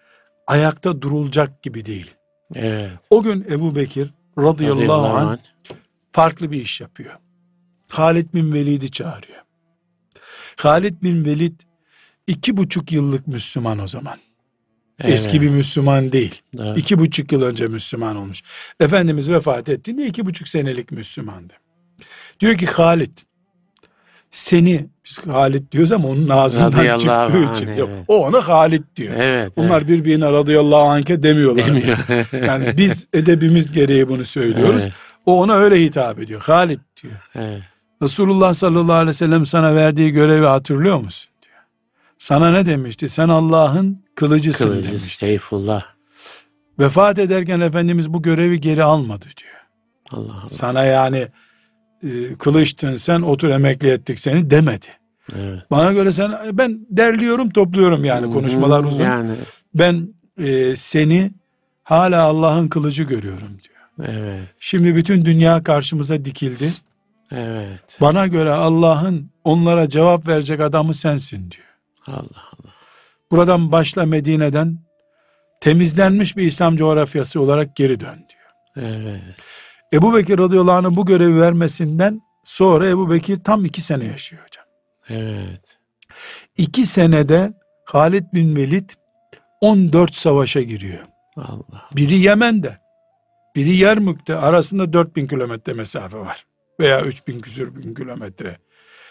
ayakta durulacak gibi değil. Evet. O gün Ebu Bekir radıyallahu, Radıyallahu anh anh. farklı bir iş yapıyor. Halid bin Velid'i çağırıyor. Halid bin Velid iki buçuk yıllık Müslüman o zaman. Evet. Eski bir Müslüman değil. Evet. İki buçuk yıl önce Müslüman olmuş. Efendimiz vefat ettiğinde iki buçuk senelik Müslümandı. Diyor ki Halid seni biz Halid diyoruz ama onun ağzından Radıyallahu çıktığı anh, için evet. yok. O ona Halid diyor. Evet. Bunlar birbirine radıyallahu anh'e demiyorlar. Demiyor. Yani biz edebimiz gereği bunu söylüyoruz. Evet. O ona öyle hitap ediyor. Halid diyor. evet. Resulullah sallallahu aleyhi ve sellem sana verdiği görevi hatırlıyor musun? diyor. Sana ne demişti? Sen Allah'ın kılıcısın Kılıcı demişti. Seyfullah. Vefat ederken Efendimiz bu görevi geri almadı diyor. Allah Allah. Sana yani e, kılıçtın sen otur emekli ettik seni demedi. Evet. Bana göre sen ben derliyorum topluyorum yani konuşmalar Hı, uzun. Yani Ben e, seni hala Allah'ın kılıcı görüyorum diyor. evet. Şimdi bütün dünya karşımıza dikildi. Evet. Bana göre Allah'ın onlara cevap verecek adamı sensin diyor. Allah Allah. Buradan başla Medine'den temizlenmiş bir İslam coğrafyası olarak geri dön diyor. Evet. Ebu Bekir radıyallahu anh'ın bu görevi vermesinden sonra Ebu Bekir tam iki sene yaşıyor hocam. Evet. İki senede Halid bin Velid 14 savaşa giriyor. Allah. Biri Yemen'de, biri Yermük'te arasında 4000 kilometre mesafe var. Veya 3000 küsür bin kilometre.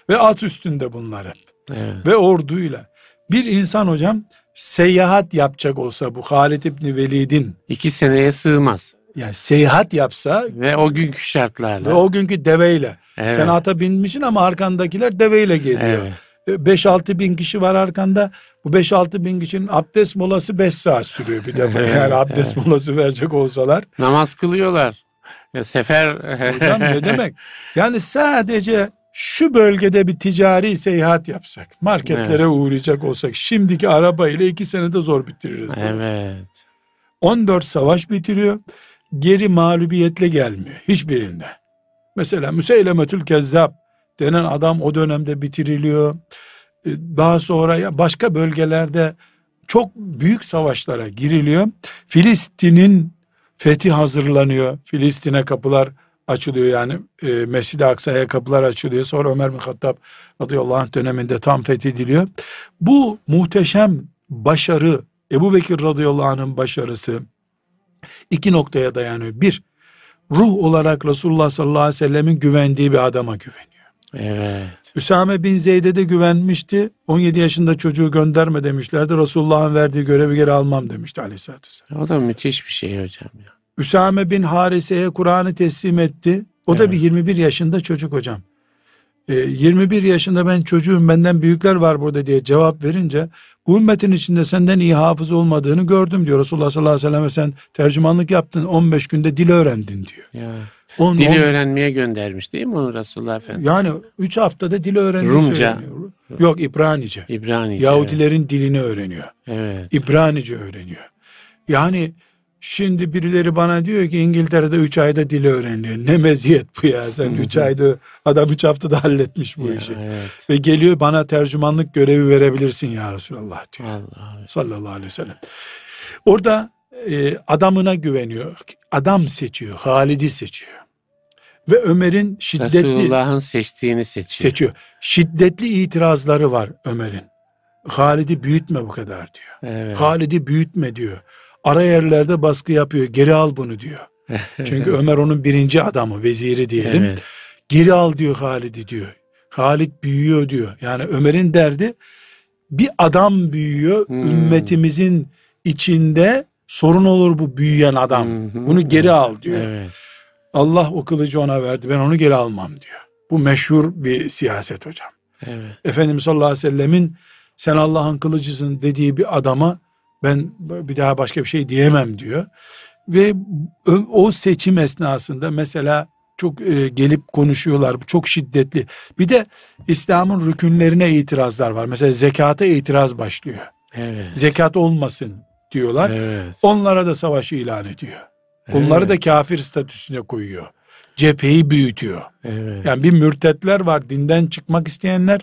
Ve at üstünde bunlar hep. Evet. Ve orduyla. Bir insan hocam seyahat yapacak olsa bu Halid İbni Velid'in İki seneye sığmaz. Yani seyahat yapsa Ve o günkü şartlarla. ve o günkü deveyle. Evet. Sen ata binmişsin ama arkandakiler deveyle geliyor. Evet. 5-6 bin kişi var arkanda. Bu 5-6 bin kişinin abdest molası 5 saat sürüyor bir defa. Evet, Yani abdest molası verecek olsalar. Namaz kılıyorlar. Ya sefer Hocam ne demek? Yani sadece şu bölgede bir ticari seyahat yapsak, marketlere uğrayacak olsak, şimdiki araba ile iki senede zor bitiririz. bunu. Evet. 14 savaş bitiriyor. Geri mağlubiyetle gelmiyor. Hiçbirinde. Mesela Müseylemetül Kezzab denen adam o dönemde bitiriliyor. Ee, Daha sonra başka bölgelerde çok büyük savaşlara giriliyor. Filistin'in fethi hazırlanıyor. Filistin'e kapılar açılıyor yani e, Mescid-i Aksa'ya kapılar açılıyor. Sonra Ömer bin Hattab radıyallahu anh döneminde tam fethediliyor. Bu muhteşem başarı Ebu Bekir radıyallahu anh'ın başarısı iki noktaya dayanıyor. Bir, ruh olarak Resulullah sallallahu aleyhi ve sellemin güvendiği bir adama güveniyor. Evet. Üsame bin Zeyd'e de güvenmişti. 17 yaşında çocuğu gönderme demişlerdi. Resulullah'ın verdiği görevi geri almam demişti aleyhissalatü vesselam. O da müthiş bir şey hocam ya. Üsame bin Harise'ye Kur'an'ı teslim etti. O da Evet. bir 21 yaşında çocuk hocam. Ee, 21 yaşında ben çocuğum benden büyükler var burada diye cevap verince bu ümmetin içinde senden iyi hafız olmadığını gördüm diyor. Resulullah sallallahu aleyhi ve selleme sen tercümanlık yaptın 15 günde dil öğrendin diyor. ya. On- Dili on- öğrenmeye göndermiş değil mi onu Resulullah Efendimiz? yani 3 haftada dil öğrendiği Rumca. söyleniyor. Yok İbranice. İbranice. Yahudilerin dilini öğreniyor. Evet. İbranice öğreniyor. Yani şimdi birileri bana diyor ki İngiltere'de 3 ayda dili öğreniyor. Ne meziyet bu ya sen 3 ayda adam 3 haftada halletmiş bu Ya, işi. evet. Ve geliyor bana tercümanlık görevi verebilirsin ya Resulallah diyor. Allah. Sallallahu aleyhi ve sellem. Orada e, adamına güveniyor. Adam seçiyor. Halid'i seçiyor. Ve Ömer'in şiddetli Resulullah'ın seçtiğini seçiyor. seçiyor. Şiddetli itirazları var Ömer'in. Halid'i büyütme bu kadar diyor. Evet. Halid'i büyütme diyor. Ara yerlerde baskı yapıyor. Geri al bunu diyor. Çünkü Ömer onun birinci adamı, veziri diyelim. Evet. Geri al diyor Halid'i diyor. Halid büyüyor diyor. Yani Ömer'in derdi bir adam büyüyor. Hmm. Ümmetimizin içinde sorun olur bu büyüyen adam. Bunu geri al diyor. Evet. Allah o kılıcı ona verdi. Ben onu geri almam diyor. Bu meşhur bir siyaset hocam. Evet. Efendimiz sallallahu aleyhi ve sellemin sen Allah'ın kılıcısın dediği bir adama ben bir daha başka bir şey diyemem diyor. Ve o seçim esnasında mesela çok e, gelip konuşuyorlar. Çok şiddetli. Bir de İslam'ın rükünlerine itirazlar var. Mesela zekata itiraz başlıyor. Evet. Zekat olmasın diyorlar. Evet. Onlara da savaşı ilan ediyor. Onları da Evet. kafir statüsüne koyuyor. Cepheyi büyütüyor. Evet. Yani bir mürtetler var dinden çıkmak isteyenler.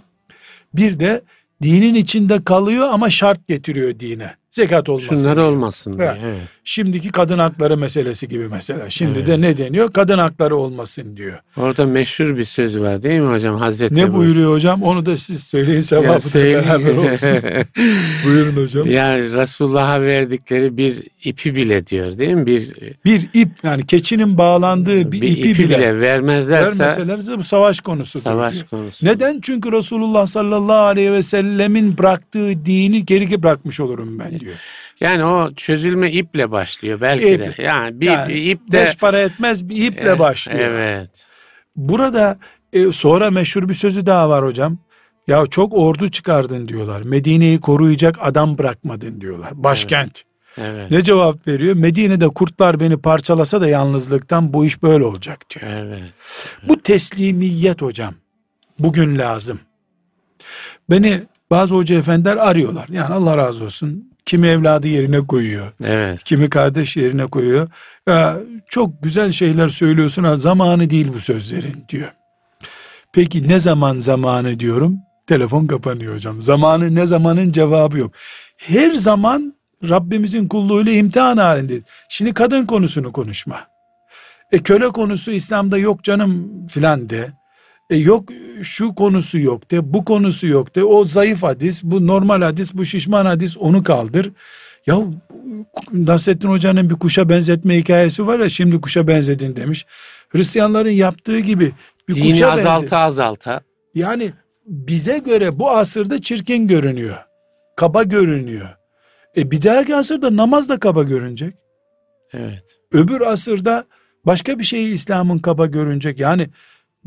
Bir de dinin içinde kalıyor ama şart getiriyor dine. Zekat olmasın. Şunlar diye. olmasın diye. Evet. Şimdiki kadın hakları meselesi gibi mesela. Şimdi Evet. de ne deniyor? Kadın hakları olmasın diyor. Orada meşhur bir söz var değil mi hocam? Hazreti Ne Ebu- buyuruyor hocam? Onu da siz söyleyin sevabı söyleyeyim. beraber olsun. Buyurun hocam. yani Resulullah'a verdikleri bir ipi bile diyor değil mi? Bir Bir ip yani keçinin bağlandığı bir, bir ipi, ipi, bile, bile, vermezlerse vermeselerse bu savaş konusu. savaş konusu. Neden? Çünkü Resulullah sallallahu aleyhi ve sellemin bıraktığı dini geri bırakmış olurum ben diyor. Yani o çözülme iple başlıyor belki İp. de. Yani bir Yani ip de Beş para etmez bir iple Evet, başlıyor. Evet. Burada e, sonra meşhur bir sözü daha var hocam. Ya çok ordu çıkardın diyorlar. Medine'yi koruyacak adam bırakmadın diyorlar. Başkent. Evet. Ne cevap veriyor? Medine'de kurtlar beni parçalasa da yalnızlıktan bu iş böyle olacak diyor. Evet. Bu teslimiyet hocam. Bugün lazım. Beni bazı hoca efendiler arıyorlar. Yani Allah razı olsun. Kimi evladı yerine koyuyor. Evet. Kimi kardeş yerine koyuyor. Ya çok güzel şeyler söylüyorsun ha zamanı değil bu sözlerin diyor. Peki ne zaman zamanı diyorum? Telefon kapanıyor hocam. Zamanı ne zamanın cevabı yok. Her zaman Rabbimizin kulluğuyla imtihan halinde. Şimdi kadın konusunu konuşma. E köle konusu İslam'da yok canım filan de. E yok şu konusu yok de, bu konusu yok de. O zayıf hadis, bu normal hadis, bu şişman hadis onu kaldır. Ya Nasrettin Hoca'nın bir kuşa benzetme hikayesi var ya şimdi kuşa benzedin demiş. Hristiyanların yaptığı gibi bir Dini kuşa azalta azalta. Yani bize göre bu asırda çirkin görünüyor. Kaba görünüyor. E bir dahaki asırda namaz da kaba görünecek. Evet. Öbür asırda başka bir şeyi İslam'ın kaba görünecek. Yani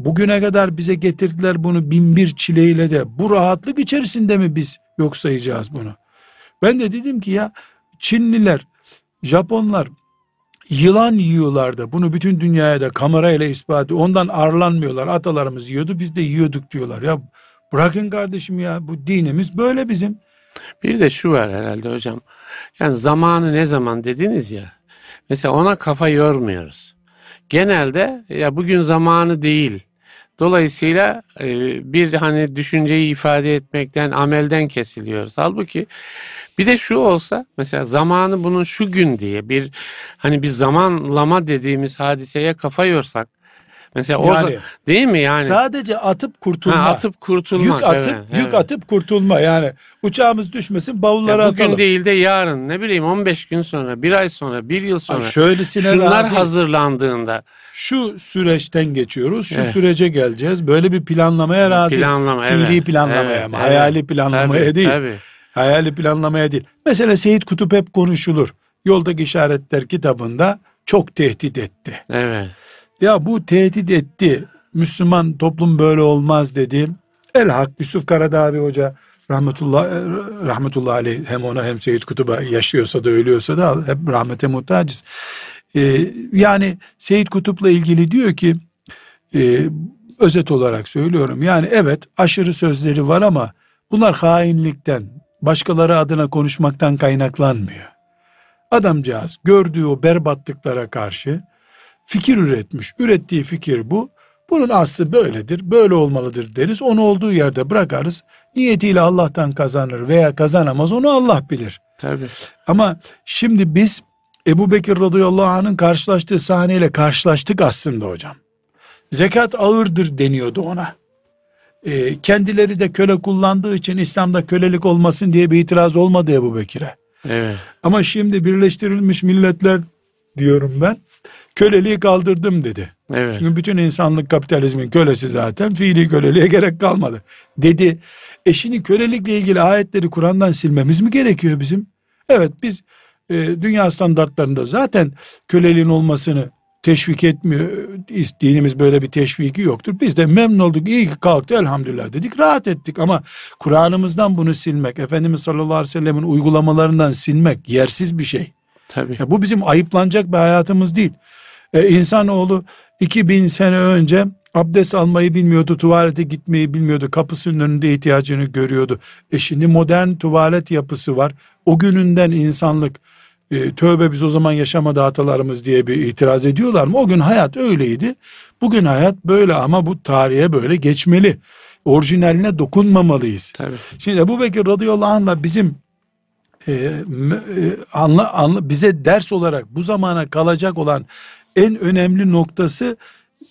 bugüne kadar bize getirdiler bunu bin bir çileyle de bu rahatlık içerisinde mi biz yok sayacağız bunu? Ben de dedim ki ya Çinliler, Japonlar yılan yiyorlar da bunu bütün dünyaya da kamerayla ispatı ondan arlanmıyorlar. Atalarımız yiyordu biz de yiyorduk diyorlar. Ya bırakın kardeşim ya bu dinimiz böyle bizim. Bir de şu var herhalde hocam. Yani zamanı ne zaman dediniz ya. Mesela ona kafa yormuyoruz. Genelde ya bugün zamanı değil. Dolayısıyla e, bir hani düşünceyi ifade etmekten, amelden kesiliyoruz. Halbuki bir de şu olsa mesela zamanı bunun şu gün diye bir hani bir zamanlama dediğimiz hadiseye kafa yorsak. Mesela o Yani za- değil mi yani? Sadece atıp kurtulma. Ha, atıp kurtulmak. yük atıp evet, yük evet. atıp kurtulma yani uçağımız düşmesin bavulları Ya bugün atalım. değil de yarın ne bileyim 15 gün sonra, bir ay sonra, bir yıl sonra. şöylesine Şunlar razıyız. hazırlandığında Şu süreçten geçiyoruz. Şu Evet. sürece geleceğiz. Böyle bir planlamaya razı. planlama Fiili evet, planlamaya evet, ama evet. hayali planlamaya Tabii, değil. Tabii. Hayali planlamaya değil. Mesela Seyit Kutup hep konuşulur. Yoldaki işaretler kitabında çok tehdit etti. Evet. Ya bu tehdit etti. Müslüman toplum böyle olmaz dedi. El Hak Yusuf Karadağ Hoca rahmetullah rahmetullah aleyh hem ona hem Seyyid Kutup'a yaşıyorsa da ölüyorsa da hep rahmete muhtacız. Ee, yani Seyyid Kutup'la ilgili diyor ki e, özet olarak söylüyorum. Yani evet aşırı sözleri var ama bunlar hainlikten, başkaları adına konuşmaktan kaynaklanmıyor. Adamcağız gördüğü o berbatlıklara karşı fikir üretmiş. Ürettiği fikir bu. Bunun aslı böyledir, böyle olmalıdır deriz. Onu olduğu yerde bırakarız. Niyetiyle Allah'tan kazanır veya kazanamaz onu Allah bilir. Tabii. Ama şimdi biz Ebu Bekir radıyallahu anh'ın karşılaştığı sahneyle karşılaştık aslında hocam. Zekat ağırdır deniyordu ona. Ee, kendileri de köle kullandığı için İslam'da kölelik olmasın diye bir itiraz olmadı Ebu Bekir'e. Evet. Ama şimdi Birleştirilmiş Milletler diyorum ben köleliği kaldırdım dedi. Evet. Çünkü bütün insanlık kapitalizmin kölesi zaten fiili köleliğe gerek kalmadı dedi. E şimdi kölelikle ilgili ayetleri Kur'an'dan silmemiz mi gerekiyor bizim? Evet biz e, dünya standartlarında zaten köleliğin olmasını teşvik etmiyor. Dinimiz böyle bir teşviki yoktur. Biz de memnun olduk. iyi ki kalktı elhamdülillah dedik. Rahat ettik ama Kur'an'ımızdan bunu silmek, Efendimiz sallallahu aleyhi ve sellemin uygulamalarından silmek yersiz bir şey. Tabii. Ya bu bizim ayıplanacak bir hayatımız değil. Ee, insanoğlu 2000 sene önce abdest almayı bilmiyordu, tuvalete gitmeyi bilmiyordu, kapısının önünde ihtiyacını görüyordu. E şimdi modern tuvalet yapısı var. O gününden insanlık e, tövbe biz o zaman yaşamadı atalarımız diye bir itiraz ediyorlar mı? O gün hayat öyleydi. Bugün hayat böyle ama bu tarihe böyle geçmeli. Orijinaline dokunmamalıyız. Tabii. Şimdi Ebu Bekir radıyallahu anh'la bizim e, e, anla, anla, bize ders olarak bu zamana kalacak olan en önemli noktası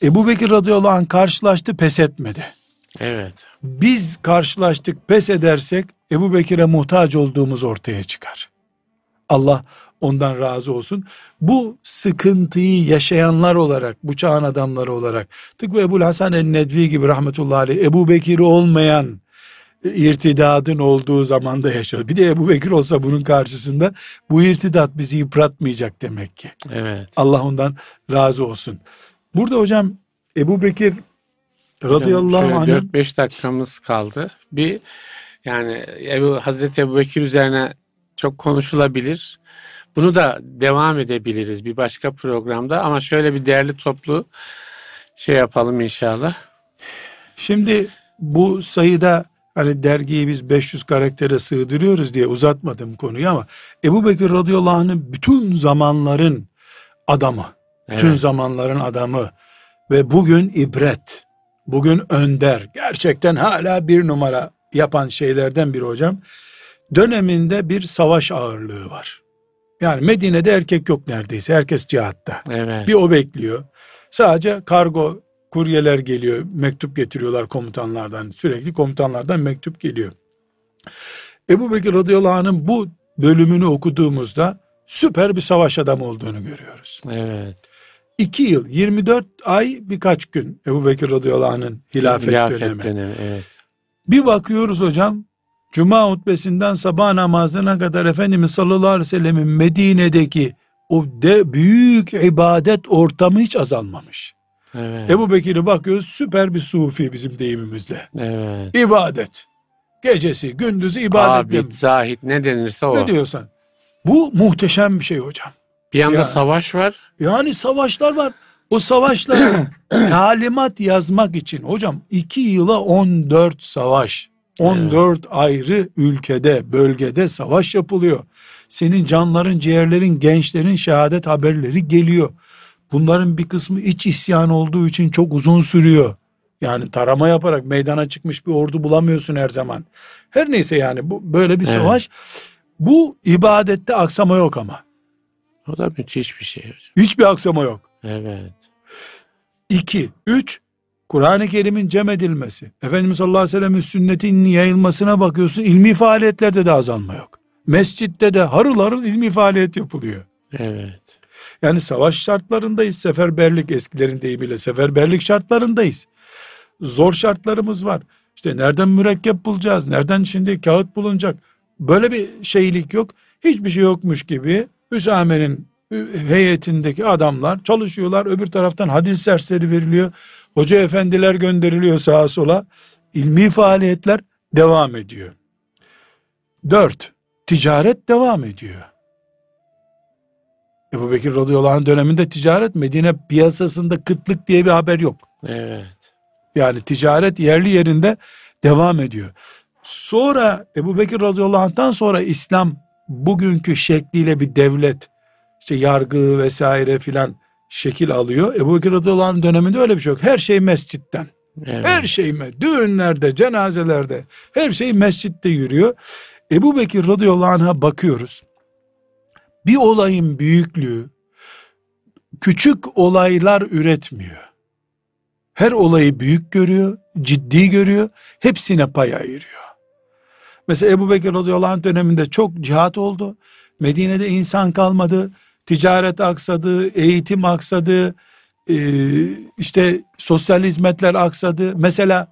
Ebu Bekir radıyallahu anh karşılaştı pes etmedi. Evet. Biz karşılaştık pes edersek Ebu Bekir'e muhtaç olduğumuz ortaya çıkar. Allah ondan razı olsun. Bu sıkıntıyı yaşayanlar olarak, bu çağın adamları olarak, tıpkı Ebu Hasan el-Nedvi gibi rahmetullahi aleyh, Ebu Bekir olmayan irtidadın olduğu zamanda yaşıyor. Bir de Ebu Bekir olsa bunun karşısında bu irtidat bizi yıpratmayacak demek ki. Evet. Allah ondan razı olsun. Burada hocam Ebu Bekir radıyallahu anh 4-5 dakikamız kaldı. Bir yani Ebu, Hazreti Ebu Bekir üzerine çok konuşulabilir. Bunu da devam edebiliriz bir başka programda ama şöyle bir değerli toplu şey yapalım inşallah. Şimdi bu sayıda hani dergiyi biz 500 karaktere sığdırıyoruz diye uzatmadım konuyu ama Ebu Bekir radıyallahu anh'ın bütün zamanların adamı, bütün Evet. zamanların adamı ve bugün ibret, bugün önder, gerçekten hala bir numara yapan şeylerden biri hocam. Döneminde bir savaş ağırlığı var. Yani Medine'de erkek yok neredeyse. Herkes cihatta. Evet. Bir o bekliyor. Sadece kargo kuryeler geliyor. Mektup getiriyorlar komutanlardan. Sürekli komutanlardan mektup geliyor. Ebu Bekir radıyallahu anh'ın bu bölümünü okuduğumuzda süper bir savaş adamı olduğunu görüyoruz. Evet. 2 yıl 24 ay birkaç gün Ebu Bekir radıyallahu anh'ın hilafet, dönemi. dönemi. Evet. Bir bakıyoruz hocam Cuma hutbesinden sabah namazına kadar Efendimiz sallallahu aleyhi ve sellemin Medine'deki o de büyük ibadet ortamı hiç azalmamış. Evet. Ebu Bekir'i bakıyoruz süper bir sufi bizim deyimimizle. evet. İbadet. Gecesi gündüzü ibadet. Abid, zahid ne denirse o. Ne diyorsan. Bu muhteşem bir şey hocam. Bir yanda Ya. savaş var. Yani savaşlar var. O savaşlara talimat yazmak için hocam 2 yıla 14 savaş. 14 ayrı ülkede, bölgede savaş yapılıyor. Senin canların, ciğerlerin, gençlerin şehadet haberleri geliyor. Bunların bir kısmı iç isyan olduğu için çok uzun sürüyor. Yani tarama yaparak meydana çıkmış bir ordu bulamıyorsun her zaman. Her neyse yani bu böyle bir Evet. savaş. Bu ibadette aksama yok ama. O da müthiş bir şey hocam. Hiçbir aksama yok. Evet. 2, 3 Kur'an-ı Kerim'in cem edilmesi. Efendimiz sallallahu aleyhi ve sellem'in sünnetinin yayılmasına bakıyorsun. ilmi faaliyetlerde de azalma yok. Mescitte de harıl harıl ilmi faaliyet yapılıyor. Evet. Yani savaş şartlarındayız. Seferberlik eskilerin deyimiyle seferberlik şartlarındayız. Zor şartlarımız var. İşte nereden mürekkep bulacağız? Nereden şimdi kağıt bulunacak? Böyle bir şeylik yok. Hiçbir şey yokmuş gibi Hüsame'nin heyetindeki adamlar çalışıyorlar. Öbür taraftan hadis dersleri veriliyor. Hoca efendiler gönderiliyor sağa sola. İlmi faaliyetler devam ediyor. Dört, ticaret devam ediyor. Ebu Bekir radıyallahu anh döneminde ticaret Medine piyasasında kıtlık diye bir haber yok. Evet. Yani ticaret yerli yerinde devam ediyor. Sonra Ebu Bekir radıyallahu anh'tan sonra İslam bugünkü şekliyle bir devlet, işte yargı vesaire filan şekil alıyor. Ebu Bekir radıyallahu anh döneminde öyle bir şey yok. Her şey mescitten. Evet. Her şey? Düğünlerde, cenazelerde her şey mescitte yürüyor. Ebu Bekir radıyallahu anh'a bakıyoruz. Bir olayın büyüklüğü küçük olaylar üretmiyor. Her olayı büyük görüyor, ciddi görüyor, hepsine pay ayırıyor. Mesela Ebu Bekir radıyallahu anh döneminde çok cihat oldu. Medine'de insan kalmadı, ticaret aksadı, eğitim aksadı, ee, işte sosyal hizmetler aksadı. Mesela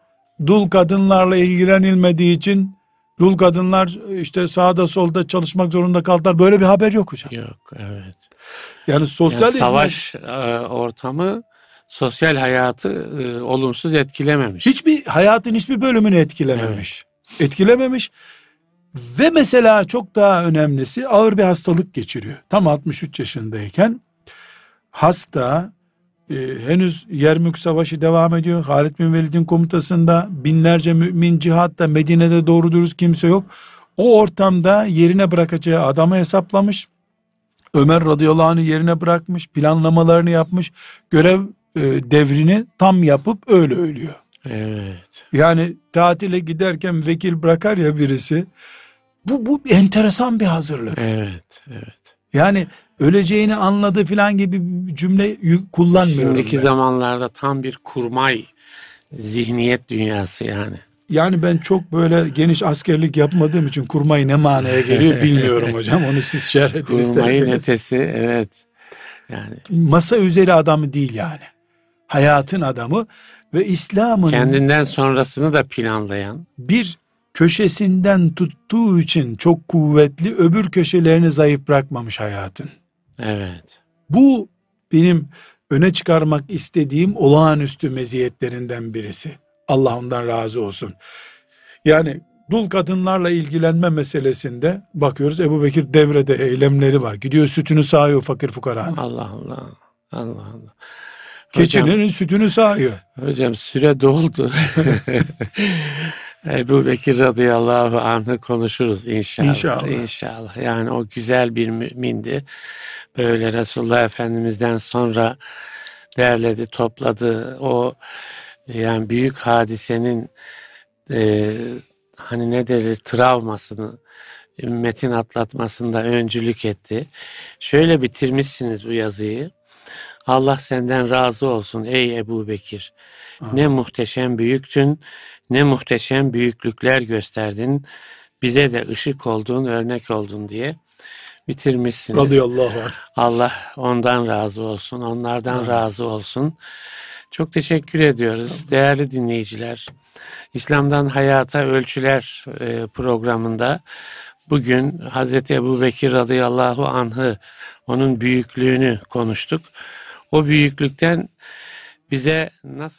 dul kadınlarla ilgilenilmediği için dul kadınlar işte sağda solda çalışmak zorunda kaldılar. Böyle bir haber yok hocam. Yok evet. Yani sosyal Yani savaş e, ortamı sosyal hayatı e, olumsuz etkilememiş. hiçbir hayatın hiçbir bölümünü etkilememiş. Etkilememiş. Ve mesela çok daha önemlisi ağır bir hastalık geçiriyor. Tam 63 yaşındayken hasta e, henüz Yermük Savaşı devam ediyor. Halid bin Velid'in komutasında binlerce mümin cihatta Medine'de doğru dürüst kimse yok. O ortamda yerine bırakacağı adamı hesaplamış. Ömer radıyallahu anh'ı yerine bırakmış, planlamalarını yapmış, görev e, devrini tam yapıp öyle ölüyor. Evet. Yani tatile giderken vekil bırakar ya birisi. Bu, bu enteresan bir hazırlık. Evet. Evet. Yani öleceğini anladı filan gibi bir cümle kullanmıyorum. Şimdiki ben. zamanlarda tam bir kurmay zihniyet dünyası yani. Yani ben çok böyle geniş askerlik yapmadığım için kurmayı ne manaya geliyor bilmiyorum hocam. Onu siz şerh edin Kurmayın isterseniz. ötesi evet. Yani Masa üzeri adamı değil yani. Hayatın adamı ve İslam'ın kendinden sonrasını da planlayan. bir köşesinden tuttuğu için çok kuvvetli öbür köşelerini zayıf bırakmamış hayatın. Evet. Bu benim öne çıkarmak istediğim olağanüstü meziyetlerinden birisi. Allah ondan razı olsun. Yani dul kadınlarla ilgilenme meselesinde bakıyoruz Ebu Bekir devrede eylemleri var. Gidiyor sütünü sağıyor fakir fukara. Allah Allah. Allah Allah. Hocam, Keçinin sütünü sağıyor. hocam süre doldu. Ebu Bekir radıyallahu anh'ı konuşuruz inşallah. İnşallah. İnşallah. Yani o güzel bir mümindi. Böyle Resulullah Efendimiz'den sonra derledi, topladı. O yani büyük hadisenin e, hani ne denir travmasını ümmetin atlatmasında öncülük etti. Şöyle bitirmişsiniz bu yazıyı. Allah senden razı olsun ey Ebu Bekir. Ne muhteşem büyüktün, ne muhteşem büyüklükler gösterdin. Bize de ışık oldun, örnek oldun diye bitirmişsiniz. Radıyallahu anh. Allah ondan razı olsun, onlardan razı olsun. Çok teşekkür ediyoruz değerli dinleyiciler. İslam'dan Hayata Ölçüler e, programında bugün Hazreti Ebu Bekir radıyallahu anh'ı, onun büyüklüğünü konuştuk. O büyüklükten bize nasıl